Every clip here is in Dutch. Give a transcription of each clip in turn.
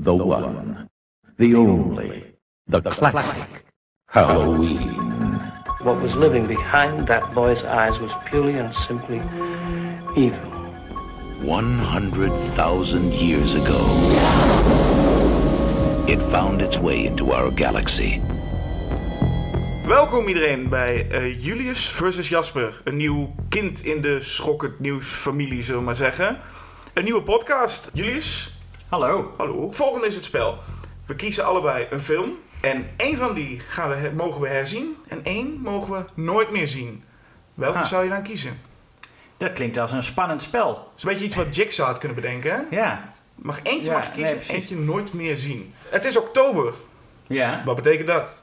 The one, the only, the classic Halloween. What was living behind that boy's eyes was purely and simply evil. 100,000 years ago, it found its way into our galaxy. Welkom iedereen bij eh, Julius versus Jasper. Een nieuw kind in de schokkend nieuws familie, zullen we maar zeggen. Een nieuwe podcast. Julius, Hallo. hallo. Het volgende is het spel. We kiezen allebei een film. En één van die gaan we, mogen we herzien. En één mogen we nooit meer zien. Welke Ah. zou je dan kiezen? Dat klinkt als een spannend spel. Dat is een beetje iets wat Jigsaw had kunnen bedenken. Hè? Ja. Mag eentje Ja, mag je kiezen, precies. eentje nooit meer zien. Het is oktober. Ja. Wat betekent dat?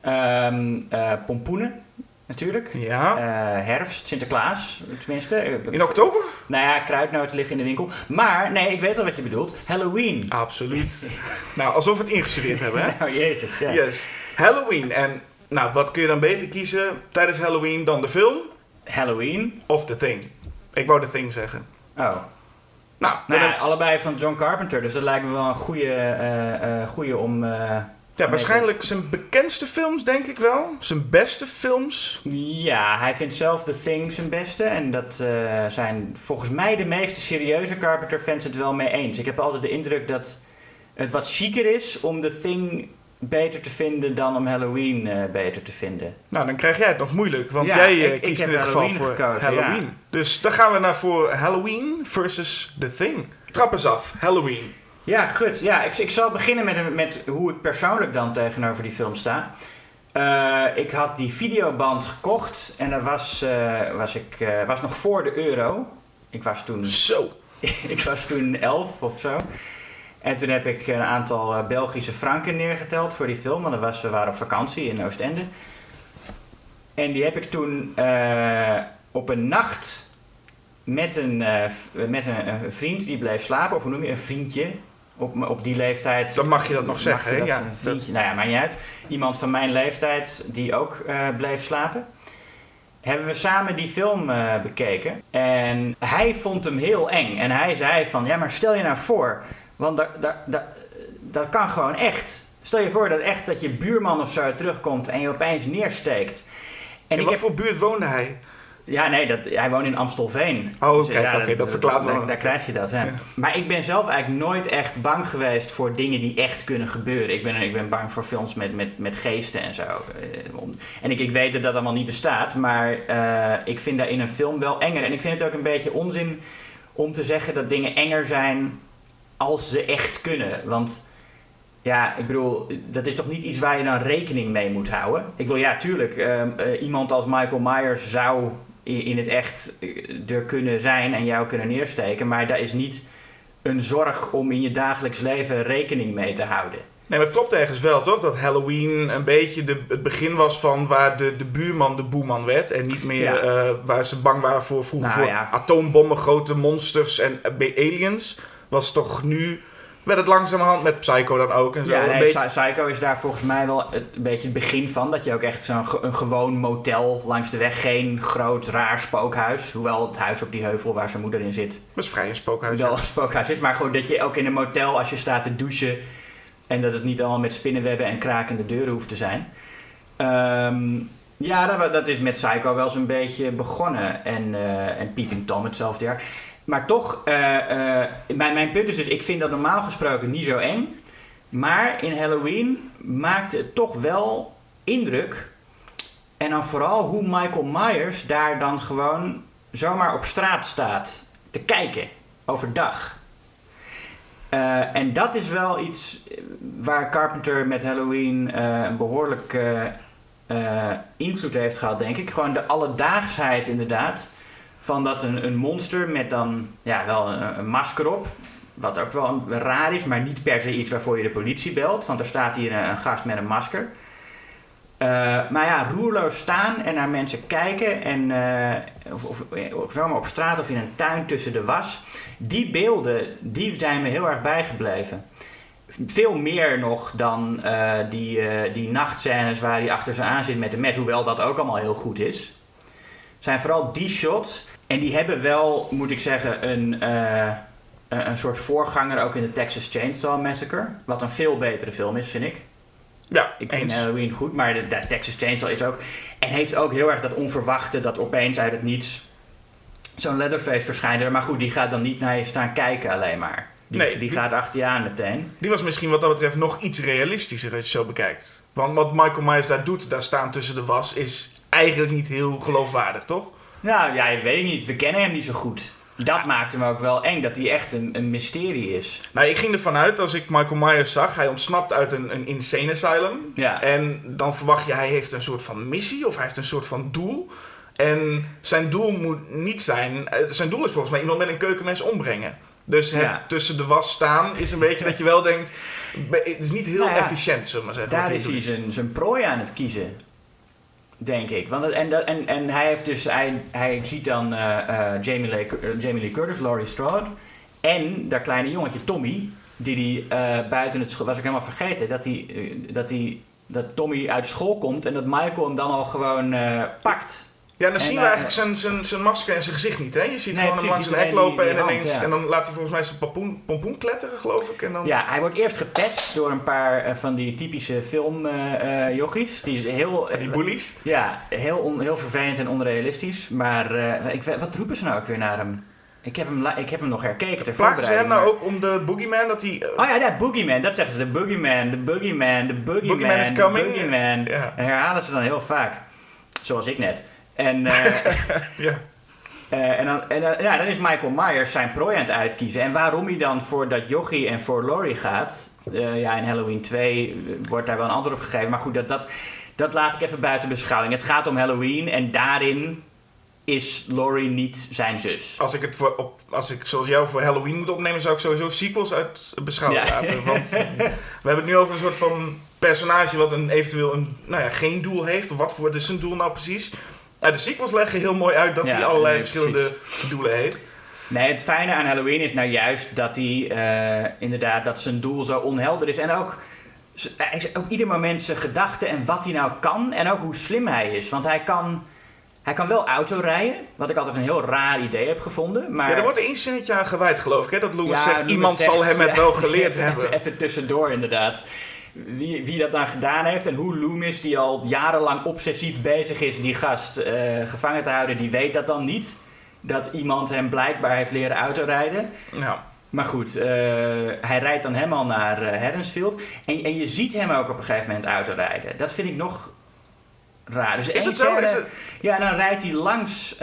Ehm eh, pompoenen, natuurlijk. Ja. Eh, herfst, Sinterklaas, tenminste. Eh, In oktober? Nou ja, kruidnoten liggen in de winkel. Maar, nee, ik weet al wat je bedoelt. Halloween. Absoluut. nou, alsof we het ingestudeerd hebben, hè? Nou, jezus, ja. Yes. Halloween. En nou, wat kun je dan beter kiezen tijdens Halloween dan de film Halloween. of The Thing? Ik wou The Thing zeggen. Oh. Nou, Nou, allebei van John Carpenter. Dus dat lijkt me wel een goede, eh, goede om... ja, waarschijnlijk zijn bekendste films, denk ik wel. Zijn beste films. Ja, hij vindt zelf The Thing zijn beste. En dat eh, zijn volgens mij de meeste serieuze Carpenter-fans het wel mee eens. Ik heb altijd de indruk dat het wat chiquer is om The Thing beter te vinden dan om Halloween eh, beter te vinden. Nou, dan krijg jij het nog moeilijk, want Ja, jij eh, ik- ik kiest heb in dit geval Halloween voor gekozen, Halloween. ja. Dus dan gaan we naar voor Halloween versus The Thing. Trap eens af, Halloween. Ja, goed. Ja, ik, ik zal beginnen met, met hoe ik persoonlijk dan tegenover die film sta. Eh, ik had die videoband gekocht en dat was, eh, was, ik, eh, was nog voor de euro. Ik was toen Zo. ik was toen elf of zo. En toen heb ik een aantal Belgische franken neergeteld voor die film. Want dat was, we waren op vakantie in Oostende. En die heb ik toen op een nacht met een, met een, een vriend die bleef slapen. Of hoe noem je een vriendje? Op, op die leeftijd. Dan mag je dat nog zeggen, hè? Ja? Nou ja, maakt niet uit. Iemand van mijn leeftijd die ook eh, bleef slapen hebben we samen die film eh, bekeken. En hij vond hem heel eng. En hij zei van, ja, maar stel je nou voor, want dat, kan gewoon echt. Stel je voor dat echt dat je buurman of zo terugkomt en je opeens neersteekt. En In ik wat heb, voor buurt woonde hij? Ja, nee, dat, hij woont in Amstelveen. Oh, Dus, oké, dat verklaart wel. Daar, daar krijg je dat, hè. Ja. Maar ik ben zelf eigenlijk nooit echt bang geweest voor dingen die echt kunnen gebeuren. Ik ben, ik ben bang voor films met, met, met geesten en zo. Eh, En ik, ik weet dat dat allemaal niet bestaat, maar eh, ik vind dat in een film wel enger. En ik vind het ook een beetje onzin om te zeggen dat dingen enger zijn als ze echt kunnen. Want ja, ik bedoel, dat is toch niet iets waar je dan rekening mee moet houden? Ik bedoel, ja, tuurlijk, ehm, eh, iemand als Michael Myers zou in het echt eh, er kunnen zijn en jou kunnen neersteken, maar dat is niet een zorg om in je dagelijks leven rekening mee te houden. Nee, maar het klopt ergens wel, toch? Dat Halloween een beetje de, het begin was van waar de, de buurman de boeman werd. En niet meer Ja. eh, waar ze bang waren voor vroeger Nou voor ja. atoombommen, grote monsters en eh, aliens. Was toch nu, werd het langzamerhand met Psycho dan ook en zo. Ja, een nee, beetje, Psy- Psycho is daar volgens mij wel een beetje het begin van. Dat je ook echt zo'n een gewoon motel langs de weg, geen groot raar spookhuis. Hoewel het huis op die heuvel waar zijn moeder in zit dat is vrij een spookhuis. wel een spookhuis is. Maar gewoon dat je ook in een motel als je staat te douchen... en dat het niet allemaal met spinnenwebben en krakende deuren hoeft te zijn. Ehm, ja, dat, dat is met Psycho wel zo'n beetje begonnen. En, eh en Peeping Tom hetzelfde jaar. Maar toch, eh, eh, mijn, mijn punt is dus... ik vind dat normaal gesproken niet zo eng. Maar in Halloween maakte het toch wel indruk... En dan vooral hoe Michael Myers daar dan gewoon zomaar op straat staat te kijken overdag. Eh, en dat is wel iets waar Carpenter met Halloween eh, een behoorlijk eh, eh, invloed heeft gehad, denk ik. Gewoon de alledaagsheid inderdaad. Van dat een, een monster met dan ja, wel een, masker op. Wat ook wel raar is, maar niet per se iets waarvoor je de politie belt. Want er staat hier een, een gast met een masker. Eh, maar ja, roerloos staan en naar mensen kijken. En, eh, of, of, of zomaar op straat of in een tuin tussen de was. Die beelden, die zijn me heel erg bijgebleven. Veel meer nog dan eh, die, eh, die nachtscènes waar hij achter ze aan zit met een mes. Hoewel dat ook allemaal heel goed is. zijn vooral die shots. En die hebben wel, moet ik zeggen, een, eh, een, een soort voorganger ook in de Texas Chainsaw Massacre. Wat een veel betere film is, vind ik. Ja, Ik vind. Halloween goed, maar de, de Texas Chainsaw is ook... En heeft ook heel erg dat onverwachte, dat opeens uit het niets... zo'n Leatherface verschijnt. Maar goed, die gaat dan niet naar je staan kijken alleen maar. Die, Nee, die, die- gaat achter je aan meteen. Die was misschien wat dat betreft nog iets realistischer als je zo bekijkt. Want wat Michael Myers daar doet, daar staan tussen de was, is eigenlijk niet heel geloofwaardig, toch? Nou ja, ik weet niet. We kennen hem niet zo goed. Dat maakt hem ook wel eng, dat hij echt een, een mysterie is. Nou, ik ging ervan uit als ik Michael Myers zag, hij ontsnapt uit een, een insane asylum. Ja. En dan verwacht je, hij heeft een soort van missie of hij heeft een soort van doel. En zijn doel moet niet zijn, eh, zijn doel is volgens mij iemand met een keukenmes ombrengen. Dus het Ja. tussen de was staan is een beetje dat je wel denkt, het is niet heel Nou ja, efficiënt, zullen we maar zeggen. Daar is hij zijn, zijn prooi aan het kiezen. Denk ik. Want, en, en, en hij heeft dus, hij, ziet dan eh, eh, Jamie, Lee, eh, Jamie Lee Curtis, Laurie Strode. En dat kleine jongetje Tommy, die eh, buiten het school, was ik helemaal vergeten, dat hij, dat dat Tommy uit school komt en dat Michael hem dan al gewoon pakt. Ja, dan En, zien we eh, eigenlijk zijn, zijn, zijn masker en zijn gezicht niet, hè? Je ziet Nee, gewoon hem langs een hek die- lopen die en hand, ineens... ja. En dan laat hij volgens mij zijn pompoen, pompoen kletteren, geloof ik. En dan... Ja, hij wordt eerst gepest door een paar eh, van die typische filmjochies. die is heel, Die bullies. Ja, heel, on- heel vervelend en onrealistisch. Maar eh, ik, wat roepen ze nou ook weer naar hem? Ik heb hem, ik heb hem nog herkeken ter Plagen ze hem nou maar- ook om de boogeyman, dat hij... eh, Oh ja, dat Boogeyman, dat zeggen ze. De Boogeyman, de Boogeyman, de Boogeyman, Boogeyman is de coming. Boogeyman. Ja. Herhalen ze dan heel vaak. Zoals ik net. En, eh, ja. eh, en, dan, en ja, dan is Michael Myers zijn prooi aan het uitkiezen. En waarom hij dan voor dat jochie en voor Laurie gaat... eh, ja, in Halloween 2 wordt daar wel een antwoord op gegeven. Maar goed, dat, dat, dat laat ik even buiten beschouwing. Het gaat om Halloween en daarin is Laurie niet zijn zus. Als ik het voor, op, als ik zoals jou voor Halloween moet opnemen, zou ik sowieso sequels uit beschouwing Ja. laten. Want we hebben het nu over een soort van personage wat een, eventueel een, nou ja, geen doel heeft. Wat voor is zijn doel nou precies? Nou, de sequels leggen heel mooi uit dat Ja, hij allerlei nee, verschillende doelen heeft. Nee, het fijne aan Halloween is nou juist dat hij eh, inderdaad dat zijn doel zo onhelder is. En ook, is- ook ieder moment zijn gedachten en wat hij nou kan. En ook hoe slim hij is. Want hij kan, hij kan wel auto rijden. Wat ik altijd een heel raar idee heb gevonden. Maar Ja, er wordt één zinnetje aan gewijd, geloof ik. Hè? Dat Ja, zegt, iemand zegt, zal hem het ja. wel geleerd hebben. Even tussendoor inderdaad. Wie, wie dat dan gedaan heeft en hoe Loomis, die al jarenlang obsessief bezig is die gast eh, gevangen te houden, die weet dat dan niet. Dat iemand hem blijkbaar heeft leren autorijden. Ja. Maar goed, eh, hij rijdt dan helemaal naar Haddonsfield. En, en je ziet hem ook op een gegeven moment autorijden. Dat vind ik nog raar. Dus Is het zo? scène- Is het- Ja, dan rijdt hij langs...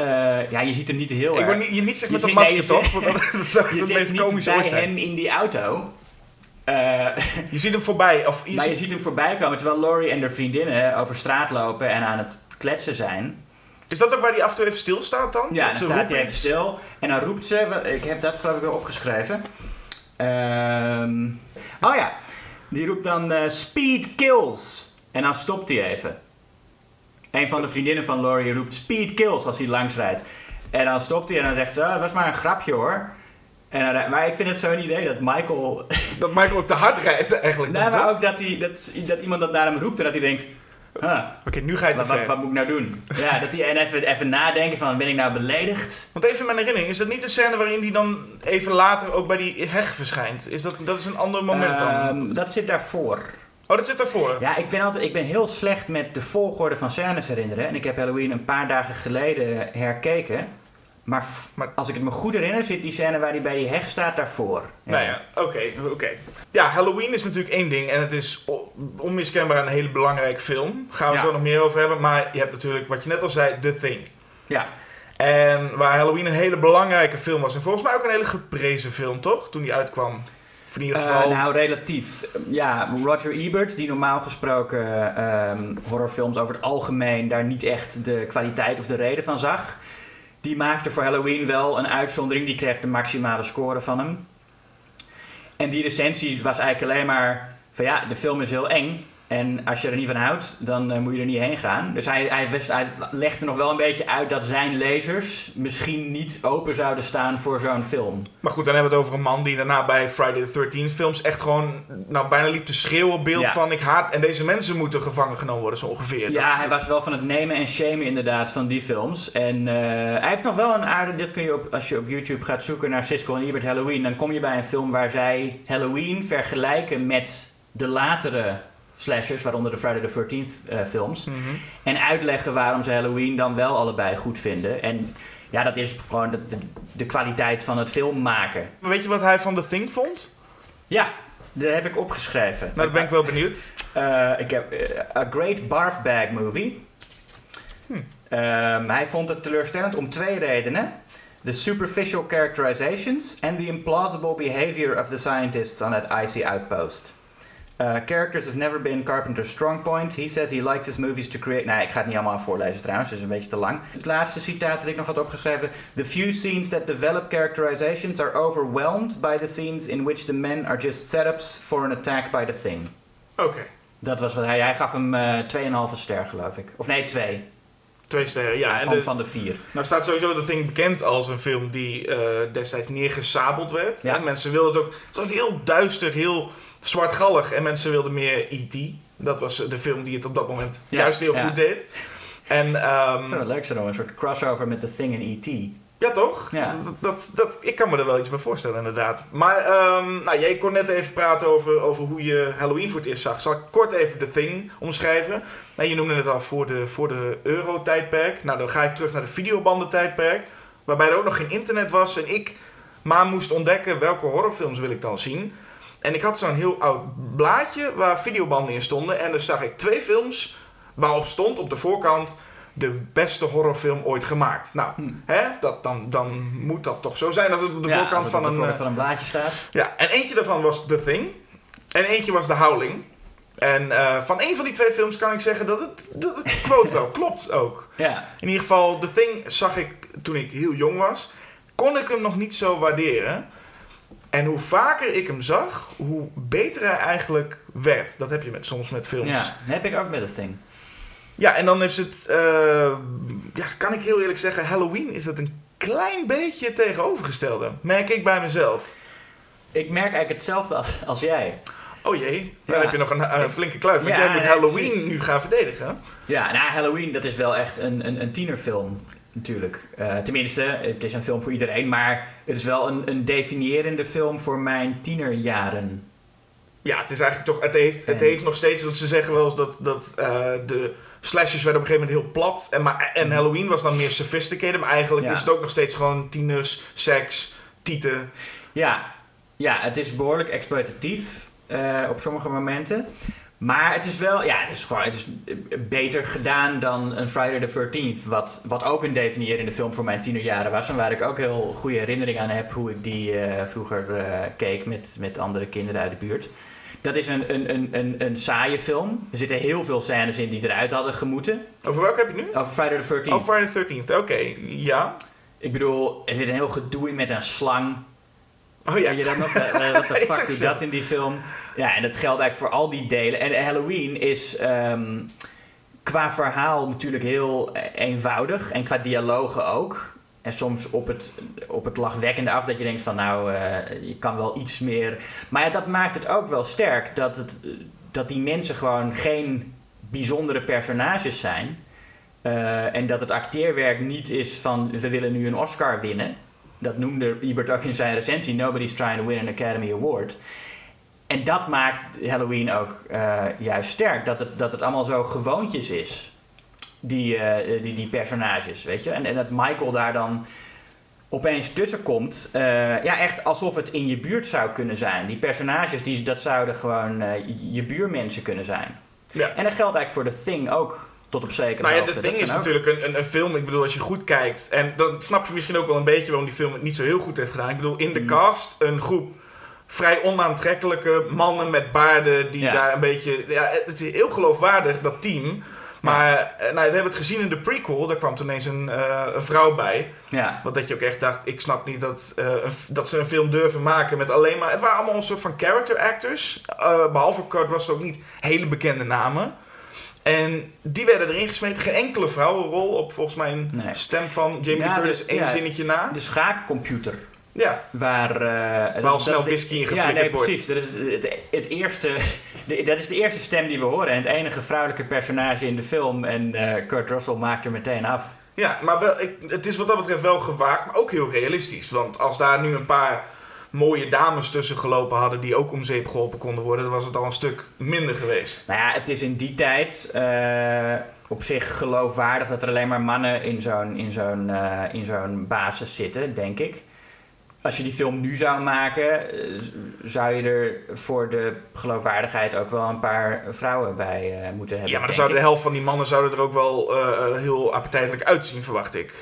ja, je ziet hem niet heel Ik erg. niet, je niet zeggen met nee, masker, je toch? Want dat, dat zou je het meest komische bij ooit hem in die auto. Eh, Je ziet hem voorbij. Of je maar je ziet- hem voorbij komen terwijl Laurie en de vriendinnen over straat lopen en aan het kletsen zijn. Is dat ook waar hij af en toe even stilstaat dan? Ja, dan staat hij even stil en dan roept ze, ik heb dat geloof ik wel opgeschreven. Ehm, oh ja, die roept dan eh, speed kills en dan stopt hij even. Een van de vriendinnen van Laurie roept speed kills als hij langs rijdt. En dan stopt hij en dan zegt ze, oh, dat was maar een grapje hoor. En rij- maar ik vind het zo'n idee dat Michael Dat Michael ook te hard rijdt eigenlijk. Nee, maar toch? ook dat, hij, dat, dat iemand dat naar hem roept en dat hij denkt... Huh, Oké, nu ga je te wat, wat, moet ik nou doen? Ja, dat hij en even, even nadenken van, ben ik nou beledigd? Want even in mijn herinnering, is dat niet de scène waarin hij dan even later ook bij die heg verschijnt? Is dat, dat is een ander moment dan? Ehm, dat zit daarvoor. Oh, dat zit daarvoor. Ja, ik ben, altijd, ik ben heel slecht met de volgorde van scènes herinneren. En ik heb Halloween een paar dagen geleden herkeken. Maar, Maar- als ik het me goed herinner, zit die scène waar hij bij die heg staat daarvoor. Nou ja, oké, oké. Ja, Halloween is natuurlijk één ding en het is onmiskenbaar een hele belangrijke film. Gaan we Ja. zo nog meer over hebben. Maar je hebt natuurlijk, wat je net al zei, The Thing. Ja. En waar Halloween een hele belangrijke film was. En volgens mij ook een hele geprezen film, toch? Toen die uitkwam. In ieder Eh, geval... nou, relatief. Ja, Roger Ebert, die normaal gesproken ehm, horrorfilms over het algemeen daar niet echt de kwaliteit of de reden van zag. Die maakte voor Halloween wel een uitzondering. Die kreeg de maximale score van hem. En die recensie was eigenlijk alleen maar van ja, de film is heel eng. En als je er niet van houdt, dan eh, moet je er niet heen gaan. Dus hij, hij, wist- hij legde nog wel een beetje uit dat zijn lezers misschien niet open zouden staan voor zo'n film. Maar goed, dan hebben we het over een man die daarna bij Friday the 13th films echt gewoon nou, bijna liep te schreeuwen op beeld Ja. van ik haat en deze mensen moeten gevangen genomen worden zo ongeveer. Ja, hij was wel van het nemen en shamen inderdaad van die films. En eh, hij heeft nog wel een aarde... Dit kun je op, als je op YouTube gaat zoeken naar Siskel en Ebert Halloween... dan kom je bij een film waar zij Halloween vergelijken met de latere slashers... waaronder de Friday the 13th eh, films. Mhm. En uitleggen waarom ze Halloween dan wel allebei goed vinden. En ja, dat is gewoon de, de, de kwaliteit van het film maken. Maar weet je wat hij van The Thing vond? Ja, dat heb ik opgeschreven. Nou, ben ik wel benieuwd. Eh, ik heb eh, A Great Barf Bag Movie. Ehm, hij vond het teleurstellend om twee redenen. The superficial characterizations and the implausible behavior of the scientists on that icy outpost. Uh, characters have never been Carpenter's strong point. He says he likes his movies to create... Nee, ik ga het niet allemaal voorlezen trouwens, dat is een beetje te lang. Het laatste citaat dat ik nog had opgeschreven. The few scenes that develop characterizations are overwhelmed by the scenes in which the men are just setups for an attack by the thing. Oké, Dat was wat hij... Hij gaf hem eh 2,5 ster, geloof ik. Of nee, 2. twee sterren. Ja, en van, de- van de 4. Nou staat sowieso The Thing bekend als een film die eh, destijds neergesabeld werd. Ja. En mensen wilden het ook... Het was ook heel duister, heel zwartgallig. En mensen wilden meer E.T. Dat was de film die het op dat moment Ja, juist heel ja. goed deed. En, ehm, Zo leuk zo, een soort crossover met The Thing en E.T. ja toch? Ja. Dat, dat, dat, ik kan me er wel iets bij voorstellen inderdaad. Maar ehm, nou, jij kon net even praten over, over hoe je Halloween voor het eerst zag. Zal ik kort even The Thing omschrijven? Nou, je noemde het al voor de, voor de Euro-tijdperk. Nou, dan ga ik terug naar de videobanden-tijdperk. Waarbij er ook nog geen internet was. En ik maar moest ontdekken welke horrorfilms wil ik dan zien. En ik had zo'n heel oud blaadje waar videobanden in stonden. En dan zag ik twee films waarop stond op de voorkant de beste horrorfilm ooit gemaakt. Nou, hè, dat, dan, dan moet dat toch zo zijn als het op de Ja, voorkant van de een... voorkant eh, van een blaadje staat. ja, en eentje daarvan was The Thing. En eentje was The Howling. En eh, van een van die twee films kan ik zeggen dat het, dat het quote wel klopt ook. Ja. In ieder geval, The Thing zag ik toen ik heel jong was. Kon ik hem nog niet zo waarderen. En hoe vaker ik hem zag, hoe beter hij eigenlijk werd. Dat heb je met, soms met films. ja, dat heb ik ook met The Thing. Ja, en dan is het, eh, ja, kan ik heel eerlijk zeggen, Halloween is dat een klein beetje tegenovergestelde. Merk ik bij mezelf. Ik merk eigenlijk hetzelfde als, als jij. Oh jee, dan Ja. heb je nog een, flinke kluif. Want Ja, jij moet Halloween precies. nu gaan verdedigen. Ja, nou, Halloween, dat is wel echt een, een, een tienerfilm, natuurlijk. Eh, tenminste, het is een film voor iedereen, maar het is wel een, een definiërende film voor mijn tienerjaren. Ja, het is eigenlijk toch, het heeft, het En- heeft nog steeds, want ze zeggen wel eens dat, dat eh, de slashers werden op een gegeven moment heel plat. En, maar, en Halloween was dan meer sophisticated, maar eigenlijk Mhm. Ja. is het ook nog steeds gewoon tieners, seks, tieten. Ja, ja het is behoorlijk exploitatief eh, op sommige momenten. Maar het is wel, ja, het is gewoon het is beter gedaan dan een Friday the 13th. Wat, wat ook een definiërende film voor mijn tienerjaren was. En waar ik ook heel goede herinneringen aan heb hoe ik die eh, vroeger eh, keek met, met andere kinderen uit de buurt. Dat is een, een, een, een, een saaie film. Er zitten heel veel scènes in die eruit hadden gemoeten. Over welke heb je nu? Over Friday the 13th. Oh, Friday the 13th, oké. Ja. Ik bedoel, er zit een heel gedoe in met een slang. Oh ja. Weet je nog? Wat de fuck doet dat in die film? Ja, en dat geldt eigenlijk voor al die delen. En Halloween is ehm, qua verhaal natuurlijk heel eh, eenvoudig. En qua dialogen ook. En soms op het, op het lachwekkende af dat je denkt van nou, eh, je kan wel iets meer. Maar ja, dat maakt het ook wel sterk dat, het, eh, dat die mensen gewoon geen bijzondere personages zijn. En dat het acteerwerk niet is van we willen nu een Oscar winnen. Dat noemde Ebert ook in zijn recensie. Nobody's trying to win an Academy Award. En dat maakt Halloween ook eh, juist sterk. Dat het, dat het allemaal zo gewoontjes is. Die, eh, die, die personages, weet je. En, en dat Michael daar dan opeens tussen komt. eh, ja, echt alsof het in je buurt zou kunnen zijn. Die personages, die, dat zouden gewoon je buurmensen kunnen zijn. Ja. En dat geldt eigenlijk voor The Thing ook. Tot op zekere Nou ja, Dat Thing is ook- natuurlijk een, een, een film. Ik bedoel, als je goed kijkt. En dan snap je misschien ook wel een beetje waarom die film het niet zo heel goed heeft gedaan. Ik bedoel, in Mm. de cast een groep vrij onaantrekkelijke mannen met baarden. Die Ja. daar een beetje. Ja, het is heel geloofwaardig, dat team. Maar eh, nou, we hebben het gezien in de prequel. Daar kwam toen ineens een, eh, een vrouw bij. Ja. Wat dat je ook echt dacht, ik snap niet dat, eh, dat ze een film durven maken met alleen maar... Het waren allemaal een soort van character actors. Eh, behalve Kurt Russell ook niet hele bekende namen. En die werden erin gesmeten. Geen enkele vrouwenrol op volgens mij een Nee. stem van Jamie Ja, Curtis. de- één ja. zinnetje na. De schaakcomputer. Ja, Waar, eh, is- al snel whisky in Ja, geflikkerd nee, wordt. precies. Dat is het, het eerste, de- dat is de eerste stem die we horen. En het enige vrouwelijke personage in de film. En eh, Kurt Russell maakt er meteen af. ja maar wel, ik, het is wat dat betreft wel gewaagd, maar ook heel realistisch. Want als daar nu een paar mooie dames tussen gelopen hadden die ook om zeep geholpen konden worden, dan was het al een stuk minder geweest. Nou ja, het is in die tijd eh, op zich geloofwaardig dat er alleen maar mannen in zo'n, in, zo'n, in zo'n basis zitten, denk ik. Als je die film nu zou maken, eh, zou je er voor de geloofwaardigheid ook wel een paar vrouwen bij eh, moeten hebben. Ja, maar dan de helft van die mannen zouden er ook wel eh, heel appetijtelijk uitzien, verwacht ik.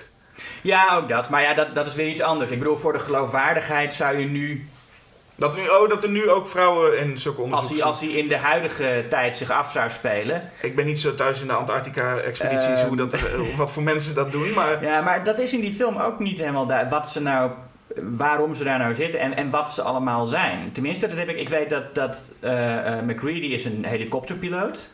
Ja, ook dat. Maar ja, dat, dat is weer iets anders. Ik bedoel, voor de geloofwaardigheid zou je nu, Dat, er nu, oh, dat er nu ook vrouwen in zulke als onderzoek hij, als hij in de huidige tijd zich af zou spelen, Ik ben niet zo thuis in de Antarctica-expedities, Ehm. hoe dat, eh, wat voor mensen dat doen, maar... Ja, maar dat is in die film ook niet helemaal duidelijk. Wat ze nou, waarom ze daar nou zitten en, en wat ze allemaal zijn. Tenminste, dat heb ik, ik weet dat, dat eh, eh, McCready is een helikopterpiloot.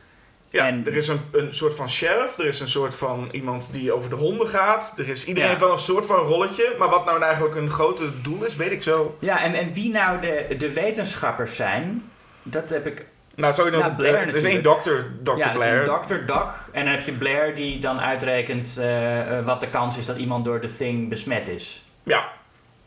Ja, En- er is een, een soort van sheriff, er is een soort van iemand die over de honden gaat. Er is iedereen Ja. van een soort van rolletje. Maar wat nou eigenlijk een grote doel is, weet ik zo. Ja, en, en wie nou de, de wetenschappers zijn, dat heb ik... Nou, zou je nog... Nou, Blair er is één dokter, Dr. ja, Blair. een Dr. Doc. En dan heb je Blair die dan uitrekent eh, eh, wat de kans is dat iemand door de thing besmet is. Ja,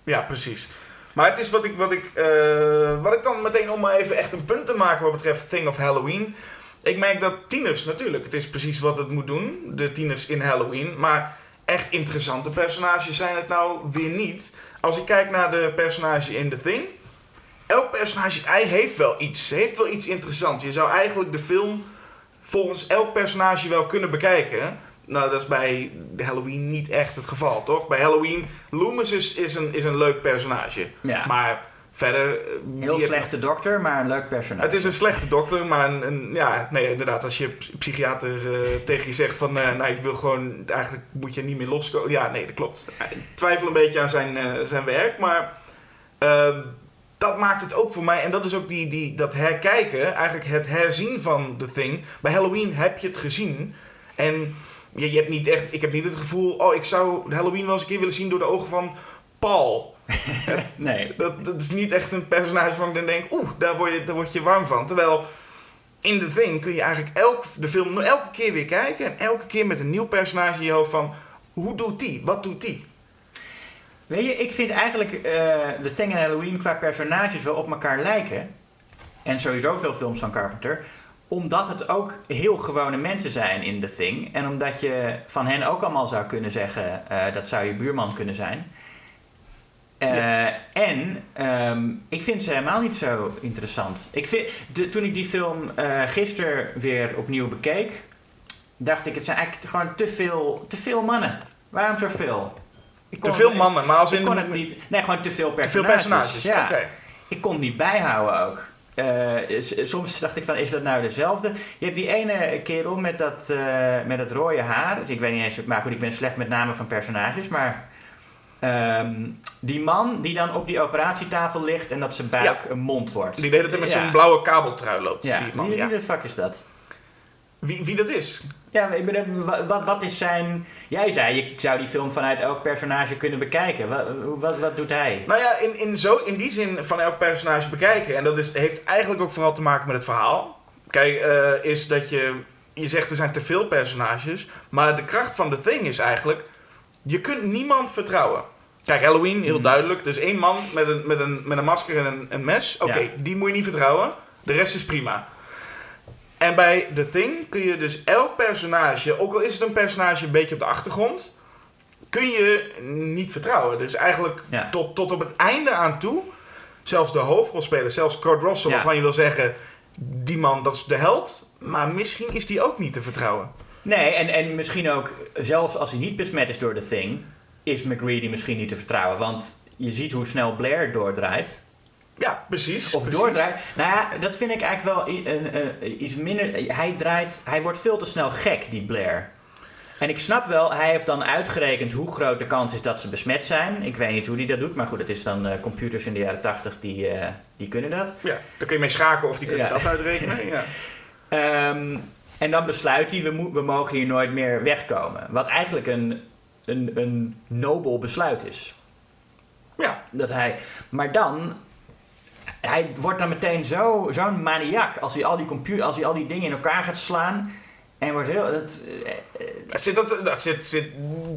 ja, precies. Maar het is wat ik, wat ik, eh, wat ik dan meteen om maar even echt een punt te maken wat betreft Thing of Halloween. Ik merk dat tieners natuurlijk, het is precies wat het moet doen, de tieners in Halloween. Maar echt interessante personages zijn het nou weer niet. Als ik kijk naar de personage in The Thing, elk personage ei heeft wel iets, heeft wel iets interessants. Je zou eigenlijk de film volgens elk personage wel kunnen bekijken. Nou, dat is bij Halloween niet echt het geval, toch? Bij Halloween, Loomis is, is, een, is een leuk personage. Ja. Maar verder... eh, Heel slechte dokter, maar een leuk personage. Het is een slechte dokter, maar een, een- ja, nee, inderdaad, als je ps- psychiater eh, tegen je zegt van, eh, nou, ik wil gewoon, eigenlijk moet je niet meer loskomen. Ja, nee, dat klopt. Ik twijfel een beetje aan zijn, zijn werk, maar ehm, dat maakt het ook voor mij, en dat is ook die, die, dat herkijken, eigenlijk het herzien van The Thing. Bij Halloween heb je het gezien en je, je hebt niet echt, ik heb niet het gevoel, oh, ik zou Halloween wel eens een keer willen zien door de ogen van Paul. Nee. Dat, dat is niet echt een personage waarvan ik dan denk, oeh, daar word, je, daar word je warm van. Terwijl in The Thing kun je eigenlijk elk, de film elke keer weer kijken. En elke keer met een nieuw personage in je hoofd van, hoe doet die? Wat doet die? Weet je, ik vind eigenlijk eh The Thing en Halloween qua personages wel op elkaar lijken. En sowieso veel films van Carpenter. Omdat het ook heel gewone mensen zijn in The Thing. En omdat je van hen ook allemaal zou kunnen zeggen... eh, dat zou je buurman kunnen zijn. Eh, En ehm, ik vind ze helemaal niet zo interessant. Ik vind, de, toen ik die film eh gisteren weer opnieuw bekeek... dacht ik, het zijn eigenlijk gewoon te veel, te veel mannen. Waarom zoveel? Te veel mannen, maar als ik in... kon het niet. Nee, gewoon te veel Te personages. veel personages, Ja. Ik kon het niet bijhouden ook. Eh, soms dacht ik van, is dat nou dezelfde? Je hebt die ene kerel met dat, eh, met dat rode haar. Ik weet niet eens, maar goed, ik ben slecht met namen van personages. Maar ehm, die man die dan op die operatietafel ligt en dat zijn buik een mond wordt. Die deed het met Ja. zo'n blauwe kabeltrui loopt. Ja, die man, wie, ja. wie de fuck is dat? Wie, wie dat is? Ja, maar ik wat, wat is zijn... Jij zei, je zou die film vanuit elk personage kunnen bekijken. Wat, wat, wat doet hij? Nou ja, in, in, zo, in die zin van elk personage bekijken. En dat is, heeft eigenlijk ook vooral te maken met het verhaal. Kijk, eh, is dat je... Je zegt er zijn te veel personages. Maar de kracht van The Thing is eigenlijk... Je kunt niemand vertrouwen. Kijk, Halloween, heel Mhm. duidelijk. Dus één man met een, met een, met een masker en een, een mes. Oké, Ja. die moet je niet vertrouwen. De rest is prima. En bij The Thing kun je dus elk personage... Ook al is het een personage een beetje op de achtergrond... Kun je niet vertrouwen. Dus eigenlijk Ja. tot, tot op het einde aan toe... Zelfs de hoofdrolspeler, zelfs Kurt Russell... Ja. waarvan je wil zeggen... Die man, dat is de held. Maar misschien is die ook niet te vertrouwen. Nee, en, en misschien ook, zelfs als hij niet besmet is door de Thing, is McGreedy misschien niet te vertrouwen. Want je ziet hoe snel Blair doordraait. Ja, precies. Of precies. doordraait. Nou ja, dat vind ik eigenlijk wel iets minder. Hij draait, hij wordt veel te snel gek, die Blair. En ik snap wel, hij heeft dan uitgerekend hoe groot de kans is dat ze besmet zijn. Ik weet niet hoe hij dat doet, maar goed, het is dan eh, computers in de jaren 80 die, eh, die kunnen dat. Ja, daar kun je mee schaken of die kunnen Ja. dat uitrekenen. Ja. Ehm, en dan besluit hij, we, we mogen hier nooit meer wegkomen. Wat eigenlijk een, een, een nobel besluit is. ja, Dat hij, maar dan, hij wordt dan meteen zo, zo'n maniak als hij, al die computer, als hij al die dingen in elkaar gaat slaan. En wordt heel, dat, eh, dat, zit, dat, dat zit, zit,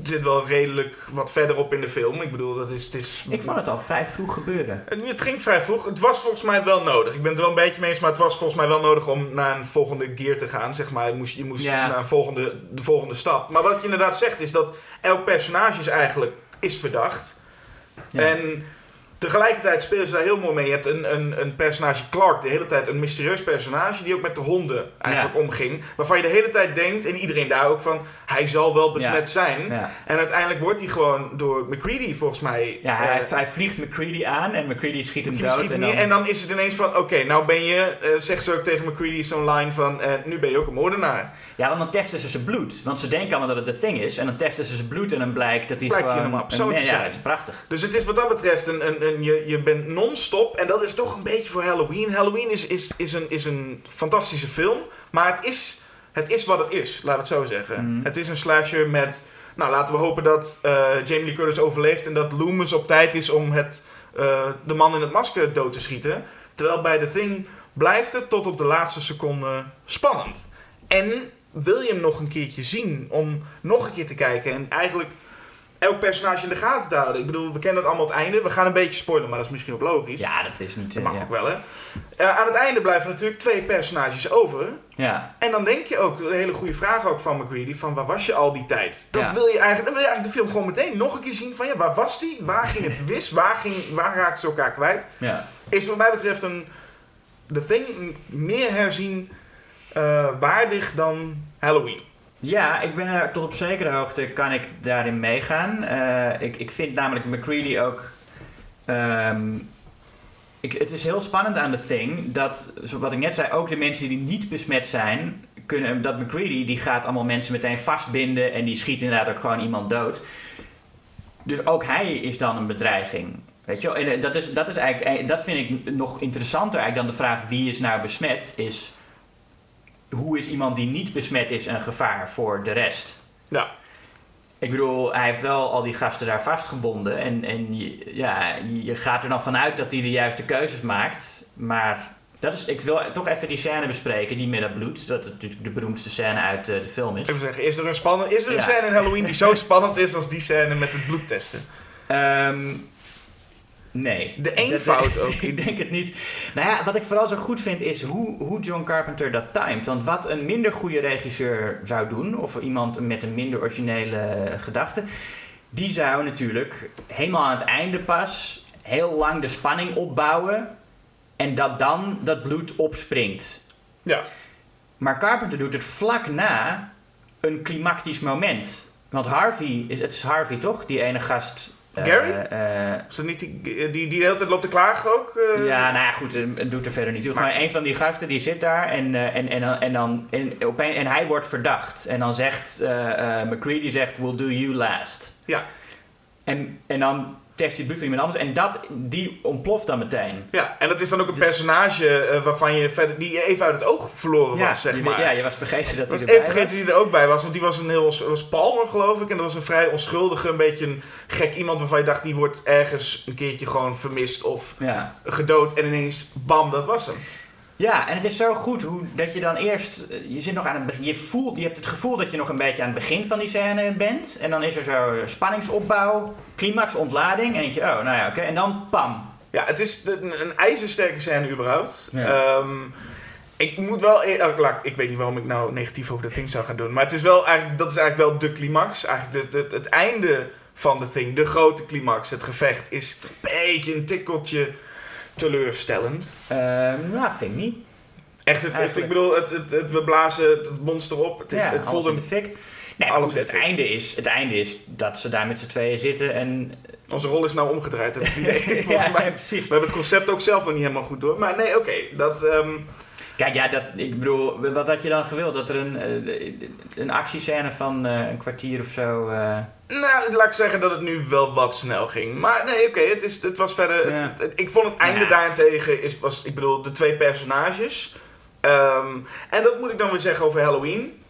zit wel redelijk wat verderop in de film. Ik bedoel, dat is... Het, is, ik vond het al vrij vroeg gebeuren. Het, het ging vrij vroeg. Het was volgens mij wel nodig. Ik ben het er wel een beetje mee eens, maar het was volgens mij wel nodig om naar een volgende gear te gaan. Zeg maar, je moest, je moest Ja. naar een volgende, de volgende stap. Maar wat je inderdaad zegt is dat elk personage is eigenlijk is verdacht. Ja. En tegelijkertijd spelen ze daar heel mooi mee. Je hebt een, een, een personage Clark, de hele tijd een mysterieus personage die ook met de honden eigenlijk Ja. omging. Waarvan je de hele tijd denkt, en iedereen daar ook van, hij zal wel besmet Ja. zijn. Ja. En uiteindelijk wordt hij gewoon door McCready volgens mij... Ja, hij, eh, hij vliegt McCready aan en McCready schiet hem dood. schiet en, dan, en dan is het ineens van, oké, nou ben je, eh, zegt ze ook tegen McCready zo'n line van, eh, nu ben je ook een moordenaar. Ja, want dan testen ze zijn bloed. Want ze denken allemaal dat het de thing is. En dan testen ze zijn bloed en dan blijkt dat hij Blijkt hij gewoon... helemaal een- Ja, dat is prachtig. Dus het is wat dat betreft, een, een, je, je bent non-stop, en dat is toch een beetje voor Halloween. Halloween is, is, is, een, is een fantastische film, maar het is, het is wat het is, laat het zo zeggen. Mhm. Het is een slasher met, nou laten we hopen dat eh, Jamie Lee Curtis overleeft en dat Loomis op tijd is om het, eh, de man in het masker dood te schieten. Terwijl bij The Thing blijft het tot op de laatste seconde spannend. En wil je hem nog een keertje zien om nog een keer te kijken en eigenlijk elk personage in de gaten te houden. Ik bedoel, we kennen het allemaal het einde. We gaan een beetje spoilen, maar dat is misschien ook logisch. Ja, dat is niet... Dat mag ja. ook wel, hè. Eh, aan het einde blijven natuurlijk twee personages over. Ja. En dan denk je ook, een hele goede vraag ook van McCready, van waar was je al die tijd? Dat Ja. wil je eigenlijk, dan wil je eigenlijk de film gewoon meteen nog een keer zien van, ja, waar was die? Waar ging het wis? Waar, ging, waar raakten ze elkaar kwijt? ja. Is wat mij betreft een, The Thing meer herzien eh, waardig dan Halloween. Ja, ik ben er tot op zekere hoogte kan ik daarin meegaan. Eh, ik, ik vind namelijk McCready ook. ehm, ik, het is heel spannend aan The Thing dat, wat ik net zei, ook de mensen die niet besmet zijn, kunnen, dat McCready die gaat allemaal mensen meteen vastbinden en die schiet inderdaad ook gewoon iemand dood. Dus ook hij is dan een bedreiging. Weet je? En eh, dat, is, dat, is eigenlijk, eh, dat vind ik nog interessanter eigenlijk dan de vraag wie is nou besmet, is hoe is iemand die niet besmet is een gevaar voor de rest? Ja. Ik bedoel, hij heeft wel al die gasten daar vastgebonden. En, en je, ja, je gaat er dan vanuit dat hij de juiste keuzes maakt. Maar dat is, ik wil toch even die scène bespreken, die met dat bloed. Dat het natuurlijk de beroemdste scène uit eh, de film is. Even zeggen, is er een, spannend, is er een Ja. scène in Halloween die zo spannend is als die scène met het bloedtesten? Ehm, nee. De eenvoud ook. ik denk het niet. Nou ja, wat ik vooral zo goed vind is hoe, hoe John Carpenter dat timed. Want wat een minder goede regisseur zou doen, of iemand met een minder originele gedachte, die zou natuurlijk helemaal aan het einde pas heel lang de spanning opbouwen en dat dan dat bloed opspringt. Ja. Maar Carpenter doet het vlak na een klimactisch moment. Want Harvey, is, het is Harvey toch? Die ene gast. Eh, Gary? eh, Is dat niet die, die, die de hele tijd loopt te klagen ook? eh? ja, nou ja, goed, eh, het doet er verder niet toe. Maar- een van die gasten die zit daar en, eh, en, en, dan- en, dan, en, en hij wordt verdacht. En dan zegt McCready zegt, we'll do you last. Ja. En, en dan het bloed van iemand anders en dat, die ontploft dan meteen. Ja, en dat is dan ook een Dus- personage eh, waarvan je verder, die je even uit het oog verloren was, zeg je, maar. ja, je was vergeten dat hij erbij even vergeten die er ook bij was, want die was een heel, was Palmer geloof ik. En dat was een vrij onschuldige, een beetje een gek iemand waarvan je dacht, die wordt ergens een keertje gewoon vermist of Ja. gedood. En ineens, bam, dat was hem. Ja, en het is zo goed hoe, dat je dan eerst, eh, je zit nog aan het begin, je, voelt, je hebt het gevoel dat je nog een beetje aan het begin van die scène bent. En dan is er zo spanningsopbouw, climax, ontlading. En dan denk je, oh, nou ja, oké. En dan pam. Ja, het is de- een, ijzersterke scène überhaupt. Ja. Ehm, ik moet wel, e- laat- ik weet niet waarom ik nou negatief over dat ding zou gaan doen. Maar het is wel eigenlijk, dat is eigenlijk wel de climax. Eigenlijk de, de, het einde van de thing, de grote climax, het gevecht, is een beetje een tikkeltje teleurstellend. Ehm nou, vind ik niet. Echt, het, het, ik bedoel, het, het, het, we blazen het, monster op. Het, is, ja, het een de fik. Nee, maar Alles goed, het, einde is, het einde is dat ze daar met z'n tweeën zitten en... Onze rol is nou omgedraaid. heb ik het idee. Volgens Ja, mij. precies. We hebben het concept ook zelf nog niet helemaal goed door. Maar nee, oké. dat, ehm, Kijk, ja, dat, ik bedoel, wat had je dan gewild? Dat er een, eh, een actiescène van eh, een kwartier of zo... eh, nou, laat ik zeggen dat het nu wel wat snel ging. Maar nee, oké. het is het was verder... het- Ja. het- het- ik vond het einde Ja. daarentegen... Is, was, ik bedoel, de twee personages. Ehm, en dat moet ik dan weer zeggen over Halloween.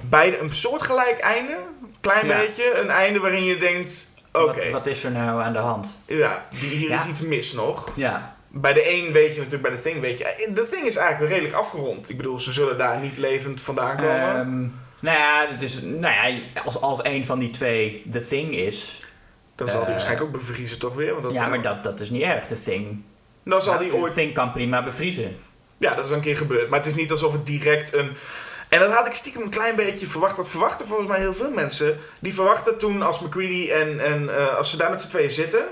Beide een soortgelijk einde. Klein Ja. beetje. Een einde waarin je denkt... Oké, wat, wat is er nou aan de hand? ja, die- hier is iets mis nog. Ja, Bij de een weet je natuurlijk, bij de Thing weet je. eh, De Thing is eigenlijk wel redelijk afgerond. Ik bedoel, ze zullen daar niet levend vandaan komen. Ehm, nou ja, het is, nou ja als, als een van die twee The Thing is... dan zal die eh, waarschijnlijk ook bevriezen, toch weer? Want dat, ja, eh, maar dat, dat is niet erg, The Thing. Dan zal die ooit... The Thing kan prima bevriezen. Ja, dat is een keer gebeurd. Maar het is niet alsof het direct een... En dat had ik stiekem een klein beetje verwacht. Dat verwachten volgens mij heel veel mensen. Die verwachten toen als McCready en, en als ze daar met z'n tweeën zitten...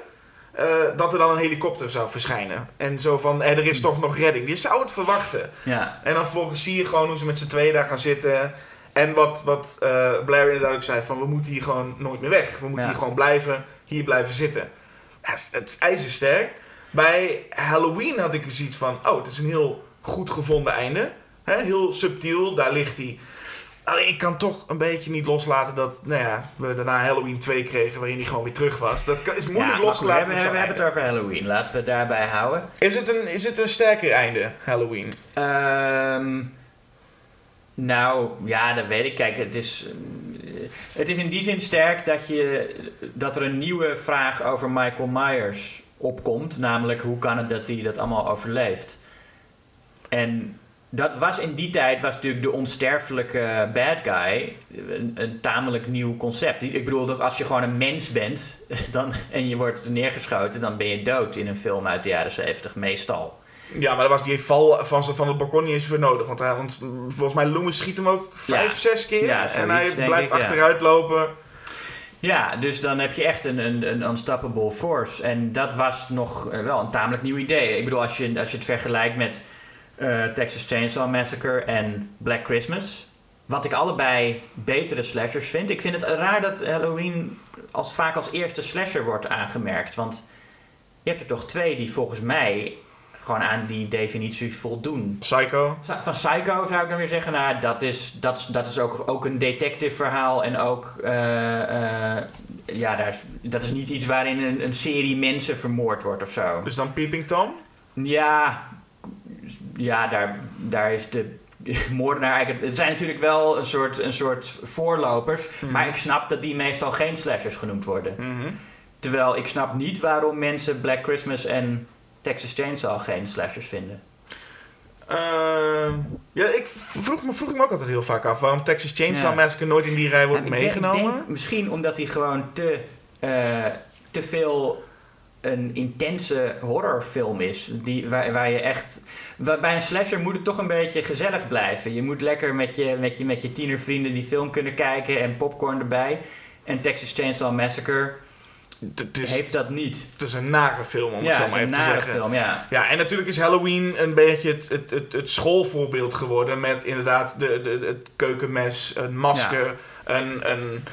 eh, dat er dan een helikopter zou verschijnen. En zo van, eh, er is toch nog redding. Je zou het verwachten. Ja, En dan vervolgens zie je gewoon hoe ze met z'n tweeën daar gaan zitten. En wat, wat eh, Blair inderdaad ook zei: van we moeten hier gewoon nooit meer weg. We moeten Ja. hier gewoon blijven, hier blijven zitten. Ja, het, is, het is ijzersterk. Bij Halloween had ik zoiets van: oh, dit is een heel goed gevonden einde. Heel subtiel, daar ligt hij. Alleen ik kan toch een beetje niet loslaten dat nou ja, we daarna Halloween 2 kregen waarin hij gewoon weer terug was. Dat kan- is moeilijk Ja, maar los te goed, laten. We, hebben, we hebben het over Halloween. Laten we het daarbij houden. Is het, een, is het een sterker einde, Halloween? Ehm, nou, ja, dat weet ik. Kijk, het is, eh, het is in die zin sterk dat, je, dat er een nieuwe vraag over Michael Myers opkomt. Namelijk, hoe kan het dat hij dat allemaal overleeft? En dat was in die tijd, was natuurlijk de onsterfelijke bad guy een, een tamelijk nieuw concept. Ik bedoel, als je gewoon een mens bent dan, en je wordt neergeschoten, dan ben je dood in een film uit de jaren 70, meestal. Ja, maar dat was die val van, van het balkon niet eens voor nodig. Want, hij, want volgens mij Loomis schiet hem ook vijf, Ja. zes keer. Ja, en hij blijft ik, ja. achteruit lopen. Ja, dus dan heb je echt een, een, een unstoppable force. En dat was nog eh, wel een tamelijk nieuw idee. Ik bedoel, als je, als je het vergelijkt met eh, Texas Chainsaw Massacre en Black Christmas... Wat ik allebei betere slashers vind. Ik vind het raar dat Halloween als, vaak als eerste slasher wordt aangemerkt. Want je hebt er toch twee die volgens mij gewoon aan die definitie voldoen. Psycho. Van Psycho zou ik dan weer zeggen, nou, dat is, dat is, dat is ook, ook een detective verhaal en ook, eh, eh, ja, daar is, dat is niet iets waarin een, een serie mensen vermoord wordt of zo. Dus dan Peeping Tom. Ja, ja daar, daar is de moordenaar eigenlijk, het zijn natuurlijk wel een soort, een soort voorlopers, maar ik snap dat die meestal geen slashers genoemd worden. Mhm. Terwijl ik snap niet waarom mensen Black Christmas en Texas Chainsaw geen slashers vinden. Ehm, ja, ik vroeg me, vroeg me ook altijd heel vaak af waarom Texas Chainsaw Ja. Massacre nooit in die rij wordt Ja, denk- meegenomen. denk misschien omdat hij gewoon te, eh, te veel een intense horrorfilm is. Die, waar, waar je echt. waar- bij een slasher moet het toch een beetje gezellig blijven. Je moet lekker met je, met je, met je tienervrienden die film kunnen kijken en popcorn erbij. En Texas Chainsaw Massacre Het- is, heeft dat niet. het is een nare film, om het zo maar even een te nare zeggen. film, ja. Ja, en natuurlijk is Halloween een beetje het, het, het, het schoolvoorbeeld geworden. Met inderdaad de, de, het keukenmes, een masker, een, een,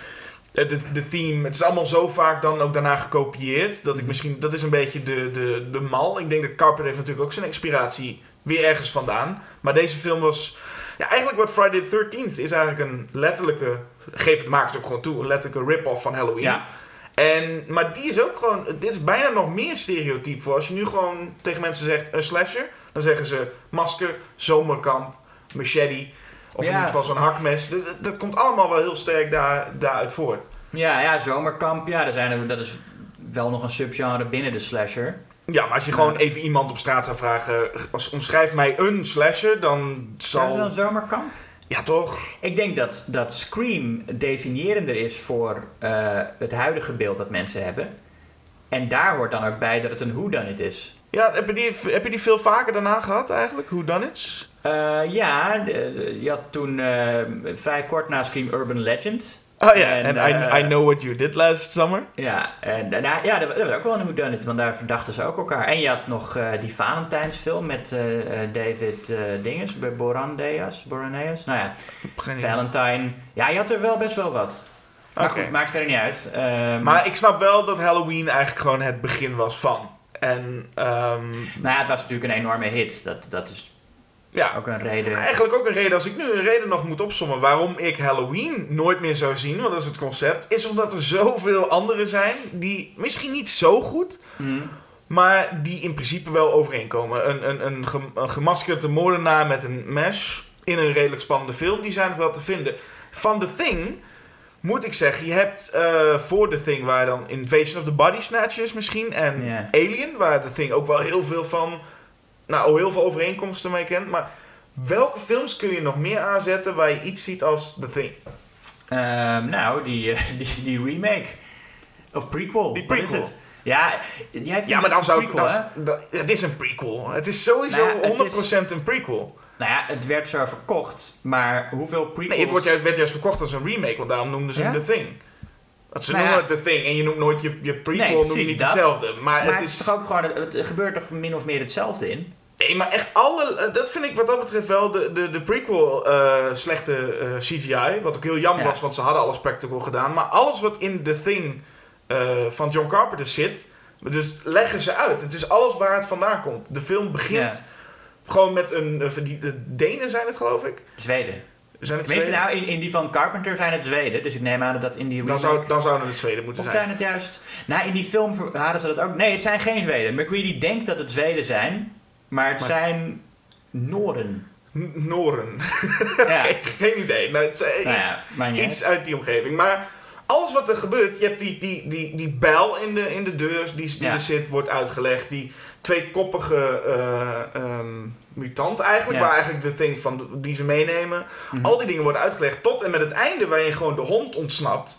de, de theme. Het is allemaal zo vaak dan ook daarna gekopieerd. Dat ik Mhm. misschien, dat is een beetje de, de, de mal. Ik denk dat Carpenter heeft natuurlijk ook zijn inspiratie weer ergens vandaan. Maar deze film was... Ja, eigenlijk wat Friday the 13th is eigenlijk een letterlijke... Geef het makers ook gewoon toe. Een letterlijke rip-off van Halloween. Ja. En, maar die is ook gewoon... Dit is bijna nog meer stereotyp voor. Als je nu gewoon tegen mensen zegt een slasher... Dan zeggen ze masker, zomerkamp, machete... Of in ieder geval zo'n hakmes. Dus dat, komt allemaal wel heel sterk daar, daaruit voort. Ja, ja, zomerkamp, ja, daar zijn dat is wel nog een subgenre binnen de slasher. Ja, maar als je Ja. gewoon even iemand op straat zou vragen... Als, omschrijf mij een slasher, dan zal... ze dan zomerkamp? Ja, toch? Ik denk dat, dat Scream definiërender is voor eh, het huidige beeld dat mensen hebben. En daar hoort dan ook bij dat het een whodunit is. Ja, heb je die, heb je die veel vaker daarna gehad eigenlijk? Hoe dan iets? Eh, ja, je had toen eh, vrij kort na Scream Urban Legend. Oh ja, en I, eh, I Know What You Did Last Summer. Ja, en ja, dat, dat was ook wel een whodunit, want daar verdachten ze ook elkaar. En je had nog die Valentijnsfilm met David Dinges, Borandeas, Boraneas. Nou ja. Valentine. Ja, je had er wel best wel wat. Maar goed, maakt verder niet uit. Ehm, Maar ik snap wel dat Halloween eigenlijk gewoon het begin was van. En ehm, Nou ja, het was natuurlijk een enorme hit. Dat, dat is ja, ook een reden. eigenlijk ook een reden, als ik nu een reden nog moet opsommen waarom ik Halloween nooit meer zou zien, want dat is het concept, is omdat er zoveel anderen zijn die misschien niet zo goed, Mhm. maar die in principe wel overeenkomen. Een, een, een, gem- een gemaskerde moordenaar met een mes in een redelijk spannende film, die zijn nog wel te vinden. Van The Thing moet ik zeggen, je hebt eh, voor The Thing waar dan Invasion of the Body Snatchers misschien en. Alien, waar The Thing ook wel heel veel van, nou heel veel overeenkomsten mee kent, maar welke films kun je nog meer aanzetten waar je iets ziet als The Thing? Ehm, nou, die, eh, die, die remake. Of prequel. Die Wat is prequel. het? Ja, jij Ja, maar dan zou ik... prequel, dat- Het is een prequel. Het is sowieso Nou ja, het 100% een prequel. Nou ja, het werd zo verkocht, maar hoeveel prequels... Nee, het wordt juist, werd juist verkocht als een remake, want daarom noemden ze hem Ja? The Thing. Want ze Nou noemen ja. het The Thing en je noemt nooit je, je prequel, Nee, noem je niet dat. hetzelfde. Maar, Maar het is... toch ook gewoon, het gebeurt toch min of meer hetzelfde in? Nee, maar echt alle... eh, Dat vind ik wat dat betreft wel de, de, de prequel eh, slechte eh, CGI. Wat ook heel jammer Ja. was, want ze hadden alle spectacle gedaan. Maar alles wat in The Thing van John Carpenter zit... Dus leggen ze uit. Het is alles waar het vandaan komt. De film begint Ja. gewoon met een... de Denen zijn het, geloof ik. Zweden. Zijn het Tenminste, Zweden? nou, in, in die van Carpenter zijn het Zweden, dus ik neem aan dat in die dan, zou, dan zouden het Zweden moeten Of zijn. zijn het juist... Nou, in die film hadden ze dat ook... Nee, het zijn geen Zweden. McCready denkt dat het Zweden zijn, maar het Maar zijn Noren. Noren. Ja. Geen idee. Nou, het is, eh, Nou iets, ja, uit. die omgeving. Maar alles wat er gebeurt, je hebt die, die, die, die bijl in de, in de deur die, die Ja. er zit, wordt uitgelegd. Die tweekoppige ehm, mutant eigenlijk, waar eigenlijk de thing van die ze meenemen. Mhm. Al die dingen worden uitgelegd tot en met het einde waar je gewoon de hond ontsnapt.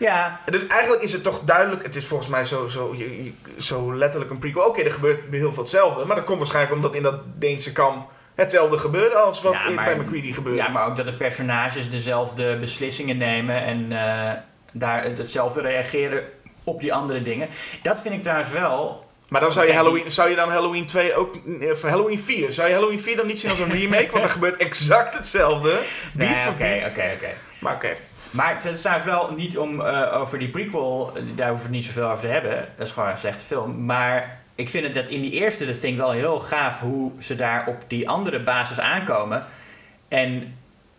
Ja, Dus eigenlijk is het toch duidelijk, het is volgens mij zo, zo, je- je- zo letterlijk een prequel. Oké, er gebeurt heel veel hetzelfde, maar dat komt waarschijnlijk omdat in dat Deense kam hetzelfde gebeurde als wat Ja, maar- bij McCready gebeurde. ja, maar ook dat de personages dezelfde beslissingen nemen en eh, daar hetzelfde reageren op die andere dingen. Dat vind ik trouwens wel... Maar dan zou je, Halloween, zou je dan Halloween 2 ook... Voor Halloween 4. Zou je Halloween 4 dan niet zien als een remake? Want er gebeurt exact hetzelfde. Oké, oké, oké. Maar oké. Maar het is wel niet om eh, over die prequel, daar hoeven we niet zoveel over te hebben. Dat is gewoon een slechte film. Maar ik vind het dat in die eerste The Thing wel heel gaaf hoe ze daar op die andere basis aankomen. En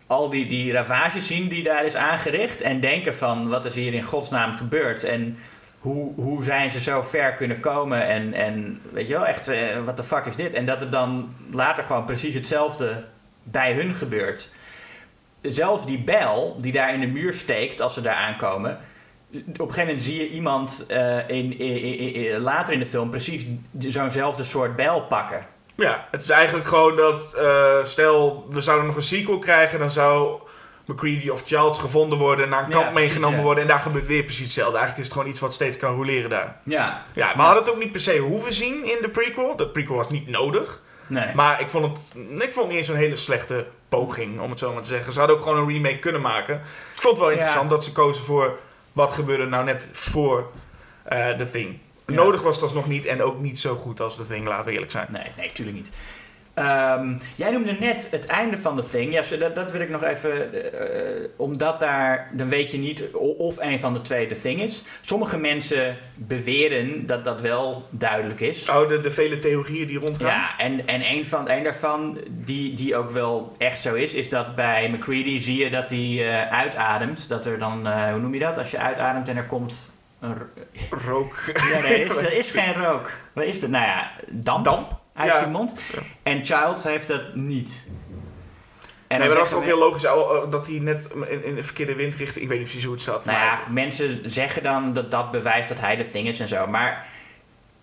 al die, die ravages zien die daar is aangericht. En denken van wat is hier in godsnaam gebeurd. En hoe, hoe zijn ze zo ver kunnen komen. En, en weet je wel, echt, eh, wat de fuck is dit? En dat het dan later gewoon precies hetzelfde bij hun gebeurt zelfs die bijl die daar in de muur steekt als ze daar aankomen. Op een gegeven moment zie je iemand eh, in, in- in- in- later in de film precies zo'nzelfde soort bijl pakken. Ja, het is eigenlijk gewoon dat... eh, stel, we zouden nog een sequel krijgen. Dan zou McCready of Childs gevonden worden. Naar een Ja, kamp precies, meegenomen ja. worden. En daar gebeurt weer precies hetzelfde. Eigenlijk is het gewoon iets wat steeds kan roleren daar. Ja, Ja, we hadden het ook niet per se hoeven zien in de prequel. De prequel was niet nodig. nee. Maar ik vond het, ik vond het niet eens een hele slechte poging, om het zo maar te zeggen. Ze hadden ook gewoon een remake kunnen maken. Ik vond het wel Ja. interessant dat ze kozen voor wat gebeurde nou net voor eh The Thing. Ja. Nodig was dat nog niet en ook niet zo goed als The Thing, laten we eerlijk zijn. Nee, nee, tuurlijk niet. Ehm, jij noemde net het einde van The Thing. Ja, dat, dat wil ik nog even... eh, omdat daar... Dan weet je niet of een van de twee The Thing is. Sommige mensen beweren dat dat wel duidelijk is. Oh, de, de vele theorieën die rondgaan. Ja, en, en een, van, een daarvan, die, die ook wel echt zo is, is dat bij McCready zie je dat hij eh, uitademt. Dat er dan, eh, hoe noem je dat? Als je uitademt en er komt een... ro- Rook. Ja, nee, is, er is geen rook. Wat is het? Nou ja, damp, Damp? Uit Ja. je mond. En Childs heeft dat niet. En nee, maar dat is ook heel logisch oh, dat hij net in, in de verkeerde windrichting... Ik weet niet precies hoe het zat. Nou maar ja, mensen zeggen dan dat dat bewijst dat hij de thing is en zo. Maar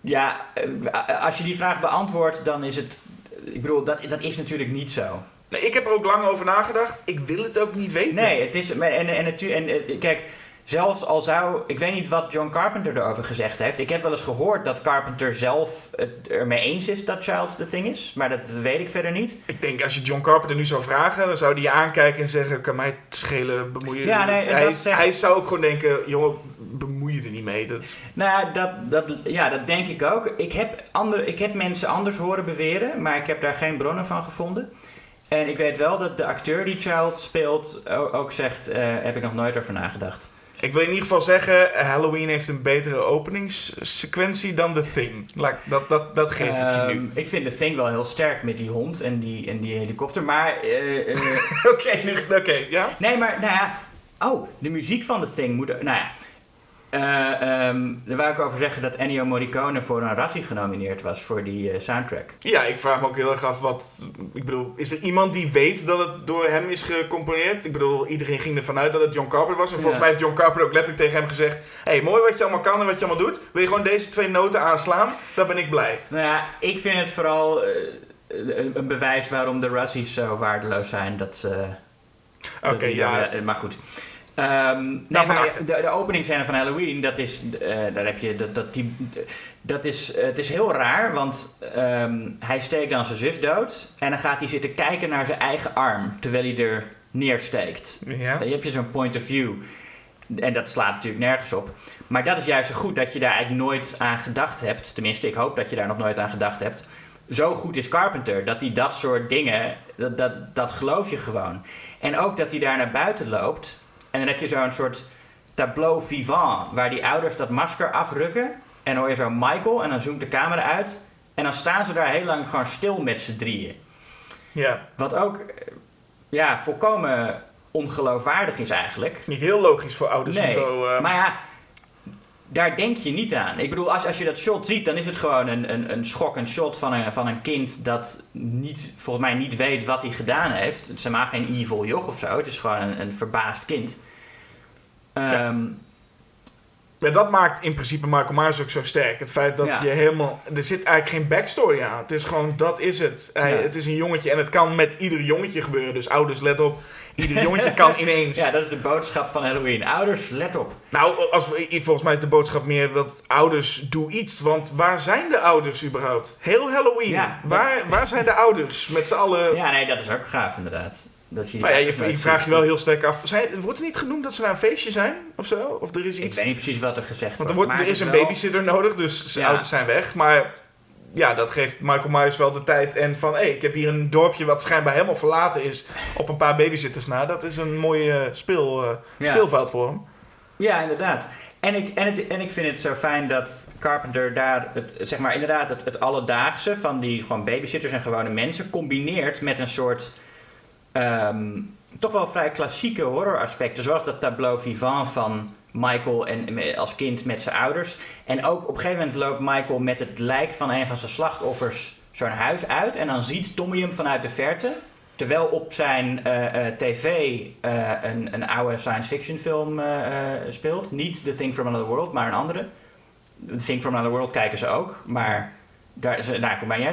ja, eh, als je die vraag beantwoordt, dan is het... Ik bedoel, dat, dat is natuurlijk niet zo. nee, ik heb er ook lang over nagedacht. Ik wil het ook niet weten. Nee, het is. En, en, natuurlijk en, eh, kijk, Zelfs al zou, ik weet niet wat John Carpenter erover gezegd heeft. Ik heb wel eens gehoord dat Carpenter zelf het ermee eens is dat Child the Thing is. Maar dat weet ik verder niet. Ik denk als je John Carpenter nu zou vragen, dan zou hij je aankijken en zeggen: Kan mij het schelen, bemoeien. Ja, nee, hij, zegt- hij zou ook gewoon denken: Jongen, bemoei je er niet mee. Dat is- Nou ja, dat, dat, ja, dat denk ik ook. Ik heb, andere, ik heb mensen anders horen beweren, maar ik heb daar geen bronnen van gevonden. En ik weet wel dat de acteur die Child speelt ook zegt, eh, heb ik nog nooit over nagedacht. Ik wil in ieder geval zeggen: Halloween heeft een betere openingssequentie dan The Thing. Laat, dat, dat, dat geef ik je nu. Ehm, ik vind The Thing wel heel sterk met die hond en die, en die helikopter. Maar, eh, eh, Oké, nu oké, ja. nee, maar, nou ja. Oh, de muziek van The Thing moet. Nou ja. Eh, ehm, daar wou ik over zeggen dat Ennio Morricone voor een Razzie genomineerd was voor die eh, soundtrack. Ja, ik vraag me ook heel erg af wat. Ik bedoel, is er iemand die weet dat het door hem is gecomponeerd? Ik bedoel, iedereen ging ervan uit dat het John Carpenter was. En volgens Ja. mij heeft John Carpenter ook letterlijk tegen hem gezegd: hey, mooi wat je allemaal kan en wat je allemaal doet. Wil je gewoon deze twee noten aanslaan? Dan ben ik blij. Nou ja, ik vind het vooral eh, een, een bewijs waarom de Razzies zo waardeloos zijn. Dat ze. Oké, ja. maar goed. Ehm, nee, maar de, de openingsscène van Halloween, dat is, eh, daar heb je, dat, dat, die, dat is, eh, het is heel raar, want ehm, hij steekt dan zijn zus dood en dan gaat hij zitten kijken naar zijn eigen arm, terwijl hij er neersteekt. Ja. Dan heb je zo'n point of view. En dat slaat natuurlijk nergens op. Maar dat is juist zo goed dat je daar eigenlijk nooit aan gedacht hebt. Tenminste, ik hoop dat je daar nog nooit aan gedacht hebt. Zo goed is Carpenter dat hij dat soort dingen, dat, dat, dat geloof je gewoon. En ook dat hij daar naar buiten loopt. En dan heb je zo'n soort tableau vivant, waar die ouders dat masker afrukken. En dan hoor je zo Michael en dan zoomt de camera uit. En dan staan ze daar heel lang gewoon stil met z'n drieën. ja. Wat ook eh, ja, volkomen ongeloofwaardig is eigenlijk. Niet heel logisch voor ouders om Nee, zo. eh, maar ja, daar denk je niet aan. Ik bedoel, als, als je dat shot ziet, dan is het gewoon een, een, een schokkend shot van een, van een kind dat niet, volgens mij niet weet wat hij gedaan heeft. Het is helemaal geen evil joch of zo. Het is gewoon een, een verbaasd kind. Ehm, Maar dat maakt in principe Michael Myers ook zo sterk. Het feit dat Ja. je helemaal... Er zit eigenlijk geen backstory aan. Het is gewoon, dat is het. Hij, Ja. Het is een jongetje en het kan met ieder jongetje gebeuren. Dus ouders, let op. Ieder jongetje kan ineens... ja, dat is de boodschap van Halloween. Ouders, let op. Nou, als we, volgens mij is de boodschap meer dat ouders, doe iets. Want waar zijn de ouders überhaupt? Heel Halloween. Ja, dat- waar, waar zijn de ouders? Met z'n allen... Ja, nee, dat is ook gaaf inderdaad. Dat je, Nou ja, je, je vraagt je wel heel sterk af. Zijn, wordt er niet genoemd dat ze naar een feestje zijn? Of zo? Of er is Ik iets... weet niet precies wat er gezegd Want er, wordt. maar er is een wel- babysitter nodig, dus zijn Ja. ouders zijn weg. Maar ja, dat geeft Michael Myers wel de tijd. En van, hé, ik heb hier een dorpje wat schijnbaar helemaal verlaten is. Op een paar babysitters na. Dat is een mooi eh, speel, Ja. speelveld voor hem. Ja, inderdaad. En ik, en, het, en ik vind het zo fijn dat Carpenter daar het, zeg maar, inderdaad het, het alledaagse van die gewoon babysitters en gewone mensen combineert met een soort ehm, toch wel vrij klassieke horroraspecten. Zoals dat tableau vivant van Michael en, als kind met zijn ouders. En ook op een gegeven moment loopt Michael met het lijk van een van zijn slachtoffers zo'n huis uit. En dan ziet Tommy hem vanuit de verte. Terwijl op zijn eh, eh, tv eh, een, een oude science fiction film speelt. Niet The Thing from Another World, maar een andere. The Thing from Another World kijken ze ook. Maar daar nou, goed, maar niet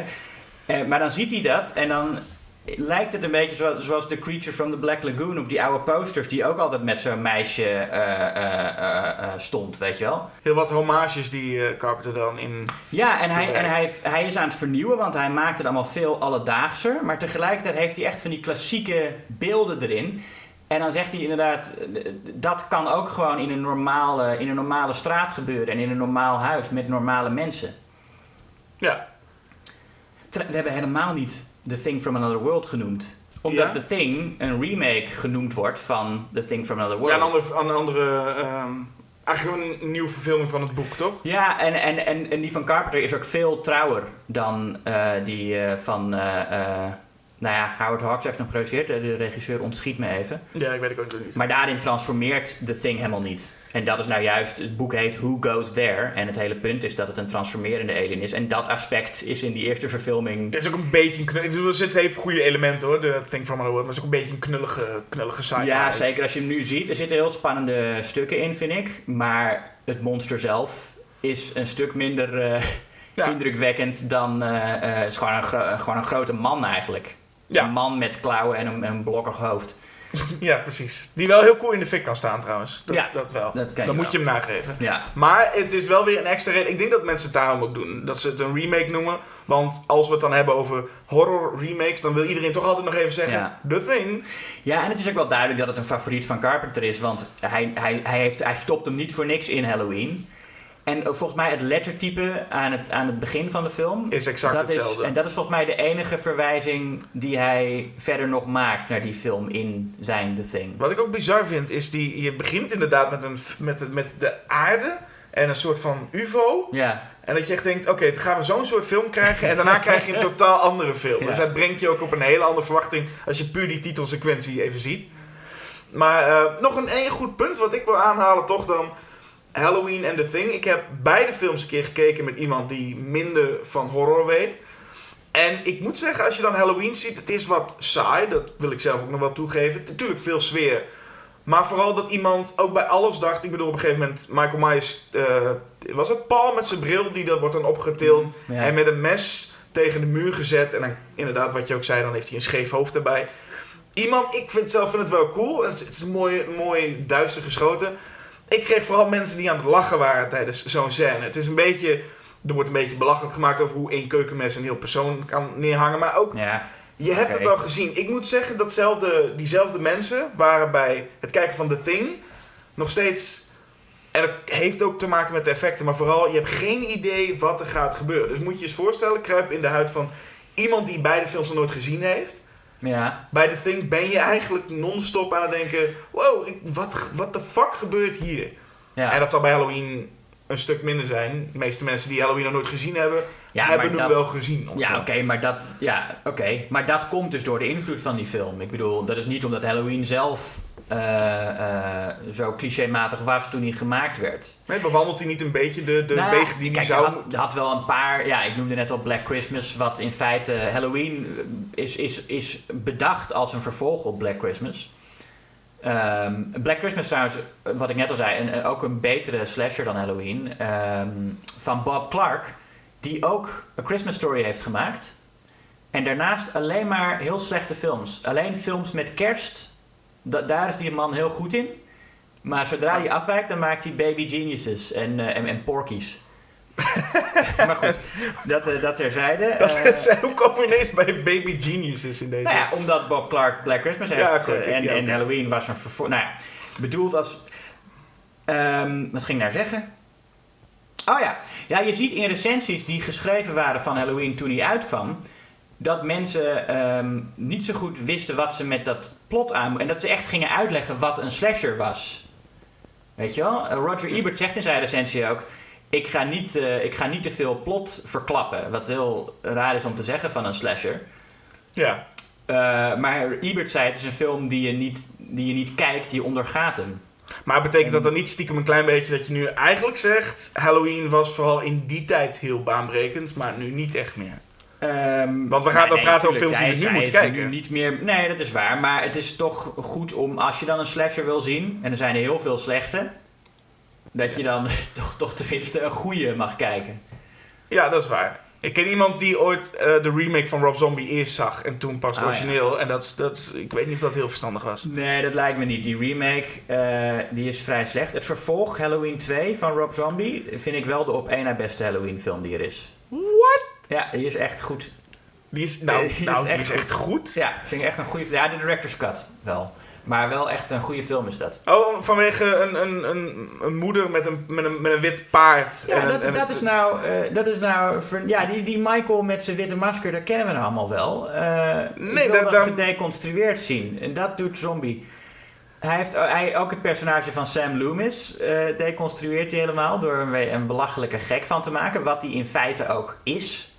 uit. Maar dan ziet hij dat en dan lijkt het een beetje zoals, zoals The Creature from the Black Lagoon op die oude posters. Die ook altijd met zo'n meisje eh, eh, eh, stond, weet je wel. Heel wat homages die Carpenter dan in... Ja, en, hij, en hij, hij is aan het vernieuwen, want hij maakt het allemaal veel alledaagser. Maar tegelijkertijd heeft hij echt van die klassieke beelden erin. En dan zegt hij inderdaad, dat kan ook gewoon in een normale, in een normale straat gebeuren. En in een normaal huis met normale mensen. Ja, We hebben helemaal niet The Thing from Another World genoemd. Omdat Ja? The Thing een remake genoemd wordt van The Thing from Another World. ja een andere... Een andere ehm, eigenlijk gewoon een nieuwe verfilming van het boek, toch? Ja, en, en, en, en die van Carpenter is ook veel trouwer dan eh, die eh, van... nou ja, Howard Hawks heeft nog geproduceerd. De regisseur ontschiet me even. Ja, ik weet het ook niet. Maar daarin transformeert The Thing helemaal niet. En dat is nou juist... Het boek heet Who Goes There? En het hele punt is dat het een transformerende alien is. En dat aspect is in die eerste verfilming... Het is ook een beetje een knullige... Er zitten even goede elementen hoor, de Thing from Another World. Maar het is ook een beetje een knullige, knullige sci-fi. Ja, zeker als je hem nu ziet. Er zitten heel spannende stukken in, vind ik. Maar het monster zelf is een stuk minder eh, Ja. indrukwekkend dan... eh, is gewoon een, gewoon een grote man eigenlijk. Ja. Een man met klauwen en een, en een blokkig hoofd. Ja, precies. Die wel heel cool in de fik kan staan trouwens. Dat, Ja, dat wel. dat Dan moet wel. je hem nageven. Ja. Maar het is wel weer een extra reden. Ik denk dat mensen het daarom ook doen. Dat ze het een remake noemen. Want als we het dan hebben over horror remakes, dan wil iedereen toch altijd nog even zeggen: Ja. The Thing. Ja, en het is ook wel duidelijk dat het een favoriet van Carpenter is, want hij, hij, hij, heeft, hij stopt hem niet voor niks in Halloween. En eh, volgens mij het lettertype aan het, aan het begin van de film... Is exact dat hetzelfde. Is, en dat is volgens mij de enige verwijzing die hij verder nog maakt naar die film in zijn The Thing. Wat ik ook bizar vind, is die. Je begint inderdaad met, een, met, de- met de aarde en een soort van UFO. Ja, En dat je echt denkt: oké, dan gaan we zo'n soort film krijgen. En daarna krijg je een totaal andere film. Ja. Dus dat brengt je ook op een hele andere verwachting. als je puur die titelsequentie even ziet. Maar eh, nog een één goed punt wat ik wil aanhalen, toch dan. Halloween en The Thing. Ik heb beide films een keer gekeken met iemand die minder van horror weet. En ik moet zeggen, als je dan Halloween ziet, het is wat saai. Dat wil ik zelf ook nog wel toegeven. Natuurlijk veel sfeer. Maar vooral dat iemand ook bij alles dacht. Ik bedoel, op een gegeven moment, Michael Myers. eh, was het Paul met zijn bril? Die dat wordt dan opgetild. Ja. En met een mes tegen de muur gezet. En dan, inderdaad, wat je ook zei, dan heeft hij een scheef hoofd erbij. Iemand, ik vind zelf vind het wel cool. Het is, het is mooi, mooi duister geschoten. Ik kreeg vooral mensen die aan het lachen waren tijdens zo'n scène. Het is een beetje. Er wordt een beetje belachelijk gemaakt over hoe één keukenmes een heel persoon kan neerhangen. Maar ook ja. je hebt het al gezien. Ik moet zeggen, datzelfde, diezelfde mensen waren bij het kijken van The Thing nog steeds... En het heeft ook te maken met de effecten, maar vooral, je hebt geen idee wat er gaat gebeuren. Dus moet je je eens voorstellen, kruip in de huid van iemand die beide films nog nooit gezien heeft. Ja. Bij The Thing ben je eigenlijk non-stop aan het denken, wow, wat, wat de fuck gebeurt hier? ja. En dat zal bij Halloween een stuk minder zijn. De meeste mensen die Halloween nog nooit gezien hebben, Ja, hebben hem dat- wel gezien. Ja, oké, maar, dat, ja, oké, maar dat komt dus door de invloed van die film. Ik bedoel, dat is niet omdat Halloween zelf eh, eh, zo clichématig was toen hij gemaakt werd. Nee, bewandelt hij niet een beetje de, de Nou, weg die hij zou had, had wel een paar, ja, ik noemde net al Black Christmas, wat in feite Halloween is, is, is bedacht als een vervolg op Black Christmas. Ehm, Black Christmas trouwens, wat ik net al zei, een, ook een betere slasher dan Halloween. ehm, van Bob Clark, die ook A Christmas Story heeft gemaakt. En daarnaast alleen maar heel slechte films. Alleen films met kerst, da- daar is die man heel goed in. Maar zodra hij afwijkt, dan maakt hij Baby Geniuses en, eh, en, en Porkies. maar goed, dat, eh, dat terzijde. Dat Eh, hoe komen we ineens bij Baby Geniuses in deze? nou ja, omdat Bob Clark Black Christmas heeft Ja, goed, en, en. Halloween was een vervolg. Nou ja, bedoeld als... Ehm, wat ging ik nou zeggen? Oh ja. ja, je ziet in recensies die geschreven waren van Halloween toen hij uitkwam... dat mensen ehm, niet zo goed wisten wat ze met dat plot aan... en dat ze echt gingen uitleggen wat een slasher was. Weet je wel? Eh, Roger Ebert zegt in zijn recensie ook... Ik ga, niet, eh, ik ga niet te veel plot verklappen. Wat heel raar is om te zeggen van een slasher. Ja. Eh, maar Ebert zei, het is een film die je niet, die je niet kijkt, je ondergaat hem. Maar betekent dat dan niet stiekem een klein beetje dat je nu eigenlijk zegt... Halloween was vooral in die tijd heel baanbrekend, maar nu niet echt meer? Ehm, Want we gaan wel praten over films die we nu moeten is kijken. Nu niet meer, nee, dat is waar. Maar het is toch goed om, als je dan een slasher wil zien... en er zijn er heel veel slechte... dat je dan toch, toch tenminste een goede mag kijken. Ja, dat is waar. Ik ken iemand die ooit eh, de remake van Rob Zombie eerst zag en toen pas het Ah, ja. origineel. En dat, is- dat, ik weet niet of dat heel verstandig was. Nee, dat lijkt me niet. Die remake, eh, die is vrij slecht. Het vervolg, Halloween 2 van Rob Zombie... vind ik wel de op één na beste Halloween film die er is. What? Ja, die is echt goed. Die is, nou, die is nou, die echt is echt goed. Ja, vind ik echt een goede... Ja, de director's cut wel. Maar wel echt een goede film is dat. Oh, vanwege een, een, een, een moeder met een, met, een, met een wit paard. Ja, En dat, en dat is nou... eh, dat is nou ja, die, die Michael met zijn witte masker, dat kennen we nou allemaal wel. Eh Nee, ik wil dat- dat dan- gedeconstrueerd zien. En dat doet Zombie. Hij heeft hij, ook het personage van Sam Loomis eh deconstrueert hij helemaal... door er een, een belachelijke gek van te maken. Wat hij in feite ook is.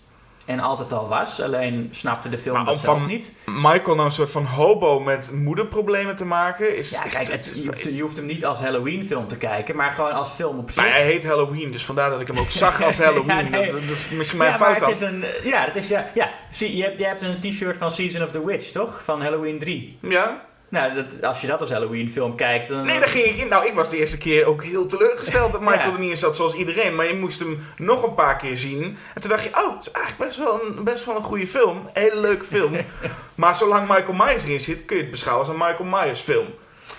En altijd al was. Alleen snapte de film Maar dat zelf niet. Michael nou een soort van hobo met moederproblemen te maken. Is, Ja, kijk, het- je, hoeft, je hoeft hem niet als Halloween film te kijken, maar gewoon als film op zich. Maar hij heet Halloween, dus vandaar dat ik hem ook zag als Halloween. Ja, nee. dat, dat is misschien mijn ja, fout dan. het is een, eh, ja, dat is ja, ja. Zie, je hebt, je hebt een t-shirt van Season of the Witch, toch? Van Halloween 3. Ja? Nou, dat, als je dat als Halloween film kijkt, dan... Nee, daar ging ik in. Nou, ik was de eerste keer ook heel teleurgesteld dat Michael Ja. er niet in zat, zoals iedereen. Maar je moest hem nog een paar keer zien. En toen dacht je, oh, het is eigenlijk best wel een, best wel een goede film. Hele leuke film. maar zolang Michael Myers erin zit, kun je het beschouwen als een Michael Myers film.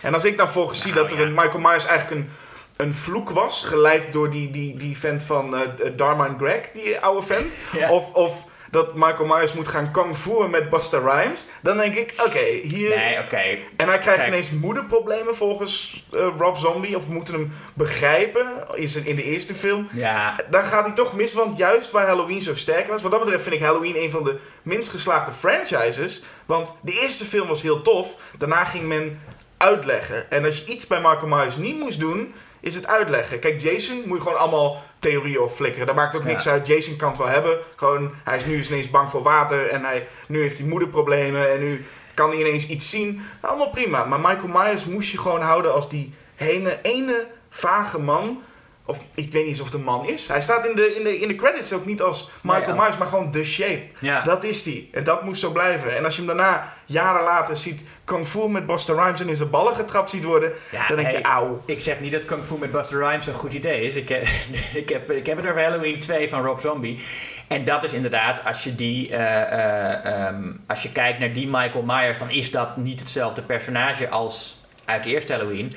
En als ik dan volgens zie Nou, dat er een Michael Myers eigenlijk een, een vloek was, geleid door die, die, die vent van eh Dharma en Greg, die oude vent. Ja. Of, of dat Michael Myers moet gaan kung fu'en met Busta Rhymes. Dan denk ik, oké, hier... Nee, oké. En hij krijgt Kijk. ineens moederproblemen volgens eh, Rob Zombie. Of we moeten hem begrijpen in, zijn, in de eerste film. Ja, Dan gaat hij toch mis, want juist waar Halloween zo sterk was. Wat dat betreft vind ik Halloween een van de minst geslaagde franchises. Want de eerste film was heel tof. Daarna ging men uitleggen. En als je iets bij Michael Myers niet moest doen, is het uitleggen. Kijk, Jason moet je gewoon allemaal theorieën op flikkeren. Dat maakt ook niks Ja. uit. Jason kan het wel hebben. Gewoon, hij is nu eens ineens bang voor water. En hij, nu heeft hij moederproblemen. En nu kan hij ineens iets zien. Allemaal prima. Maar Michael Myers moest je gewoon houden als die ene, ene vage man. Of ik weet niet eens of het een man is. Hij staat in de, in de, in de credits ook niet als Michael Nee, ja. Myers, maar gewoon The Shape. Ja. Dat is die. En dat moest zo blijven. En als je hem daarna, jaren later, ziet Kung Fu met Busta Rhymes en in zijn ballen getrapt ziet worden, Ja, dan denk je, hey, auw. Ik zeg niet dat Kung Fu met Buster Rhymes een goed idee is. Ik, heb- ik, heb, ik heb het over Halloween 2 van Rob Zombie. En dat is inderdaad, als je, die, eh, eh, ehm, als je kijkt naar die Michael Myers, dan is dat niet hetzelfde personage als uit de eerste Halloween.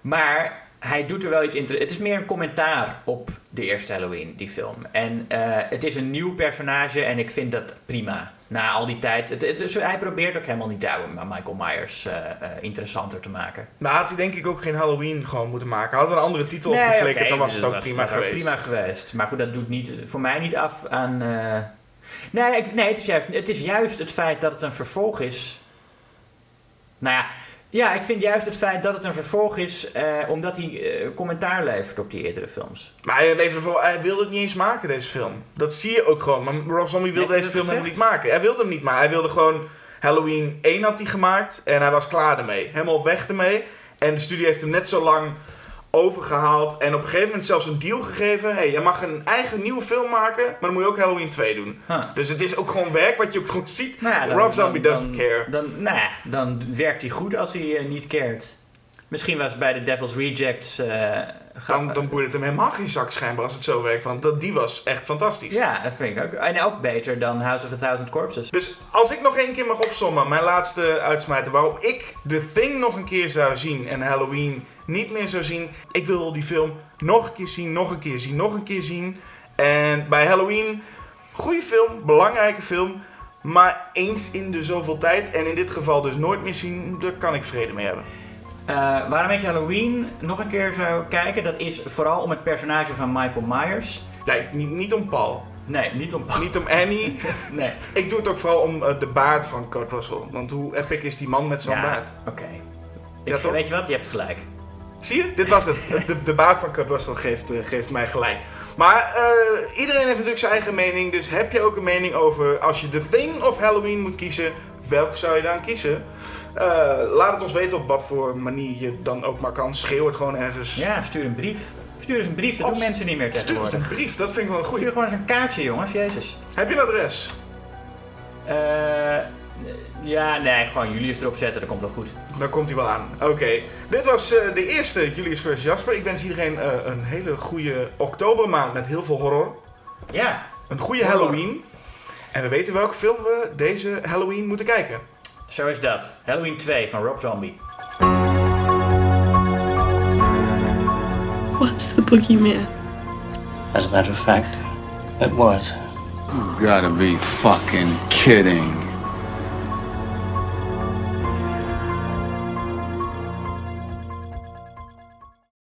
Maar hij doet er wel iets in. Het is meer een commentaar op de eerste Halloween, die film. En eh, het is een nieuw personage en ik vind dat prima. Na al die tijd. Het, het- dus hij probeert ook helemaal niet om Michael Myers eh, eh, interessanter te maken. Nou had hij denk ik ook geen Halloween gewoon moeten maken. Had een andere titel Nee, opgeflikkerd, dan was dus het ook prima geweest. prima geweest. Maar goed, dat doet niet, voor mij niet af aan... Nee, nee het, is juist, het is juist het feit dat het een vervolg is. Nou ja, ja, ik vind juist het feit dat het een vervolg is... eh, omdat hij eh, commentaar levert op die eerdere films. Maar hij, ervoor, hij wilde het niet eens maken, deze film. Dat zie je ook gewoon. Maar Rob Zombie wilde deze film helemaal niet maken. Hij wilde hem niet maken. Hij wilde gewoon Halloween 1 had hij gemaakt en hij was klaar ermee. Helemaal weg ermee. En de studio heeft hem net zo lang overgehaald en op een gegeven moment zelfs een deal gegeven. hey, jij mag een eigen nieuwe film maken, maar dan moet je ook Halloween 2 doen. Huh. Dus het is ook gewoon werk wat je ook gewoon ziet. Nou ja, dan- Rob Zombie dan- doesn't dan- care. Dan, nou ja, dan werkt hij goed als hij eh, niet cared. Misschien was bij de Devil's Rejects... eh, Dan, dan boeit het hem helemaal geen zak schijnbaar als het zo werkt, want dat, die was echt fantastisch. Ja, dat vind ik ook. En ook beter dan House of a Thousand Corpses. Dus als ik nog één keer mag opzommen, mijn laatste uitsmijter, waarom ik The Thing nog een keer zou zien en Halloween niet meer zou zien. Ik wil die film nog een keer zien, nog een keer zien, nog een keer zien. En bij Halloween, goede film, belangrijke film, maar eens in de zoveel tijd en in dit geval dus nooit meer zien, daar kan ik vrede mee hebben. Eh, waarom ik Halloween nog een keer zou kijken, dat is vooral om het personage van Michael Myers. Nee, niet, niet om Paul, Nee, niet om. niet om Annie. Nee. ik doe het ook vooral om eh, de baard van Kurt Russell. Want hoe epic is die man met zo'n Ja, baard? oké. Ja, toch? Weet je wat? Je hebt gelijk. Zie je? Dit was het. De, de baard van Kurt Russell geeft, eh, geeft mij gelijk. Maar iedereen heeft natuurlijk zijn eigen mening. Dus heb je ook een mening over als je The Thing of Halloween moet kiezen, welke zou je dan kiezen? Eh, laat het ons weten op wat voor manier je dan ook maar kan. Schreeuw het gewoon ergens. Ja, stuur een brief. Stuur eens een brief, dat doen mensen niet meer Stuur eens een tegenwoordig. brief, dat vind ik wel een Stuur goeie. gewoon eens een kaartje, jongens. Jezus. Heb je een adres? Eh, ja, nee, gewoon Julius erop zetten, dat komt wel goed. Dan komt hij wel aan. Oké. Dit was eh, de eerste Julius vs. Jasper. Ik wens iedereen een hele goede oktobermaand met heel veel horror. Ja, Een goede Horror. Halloween. En we weten welke film we deze Halloween moeten kijken. Zo is dat. Halloween 2 van Rob Zombie. Was the boogeyman? As a matter of fact, it was. You gotta be fucking kidding.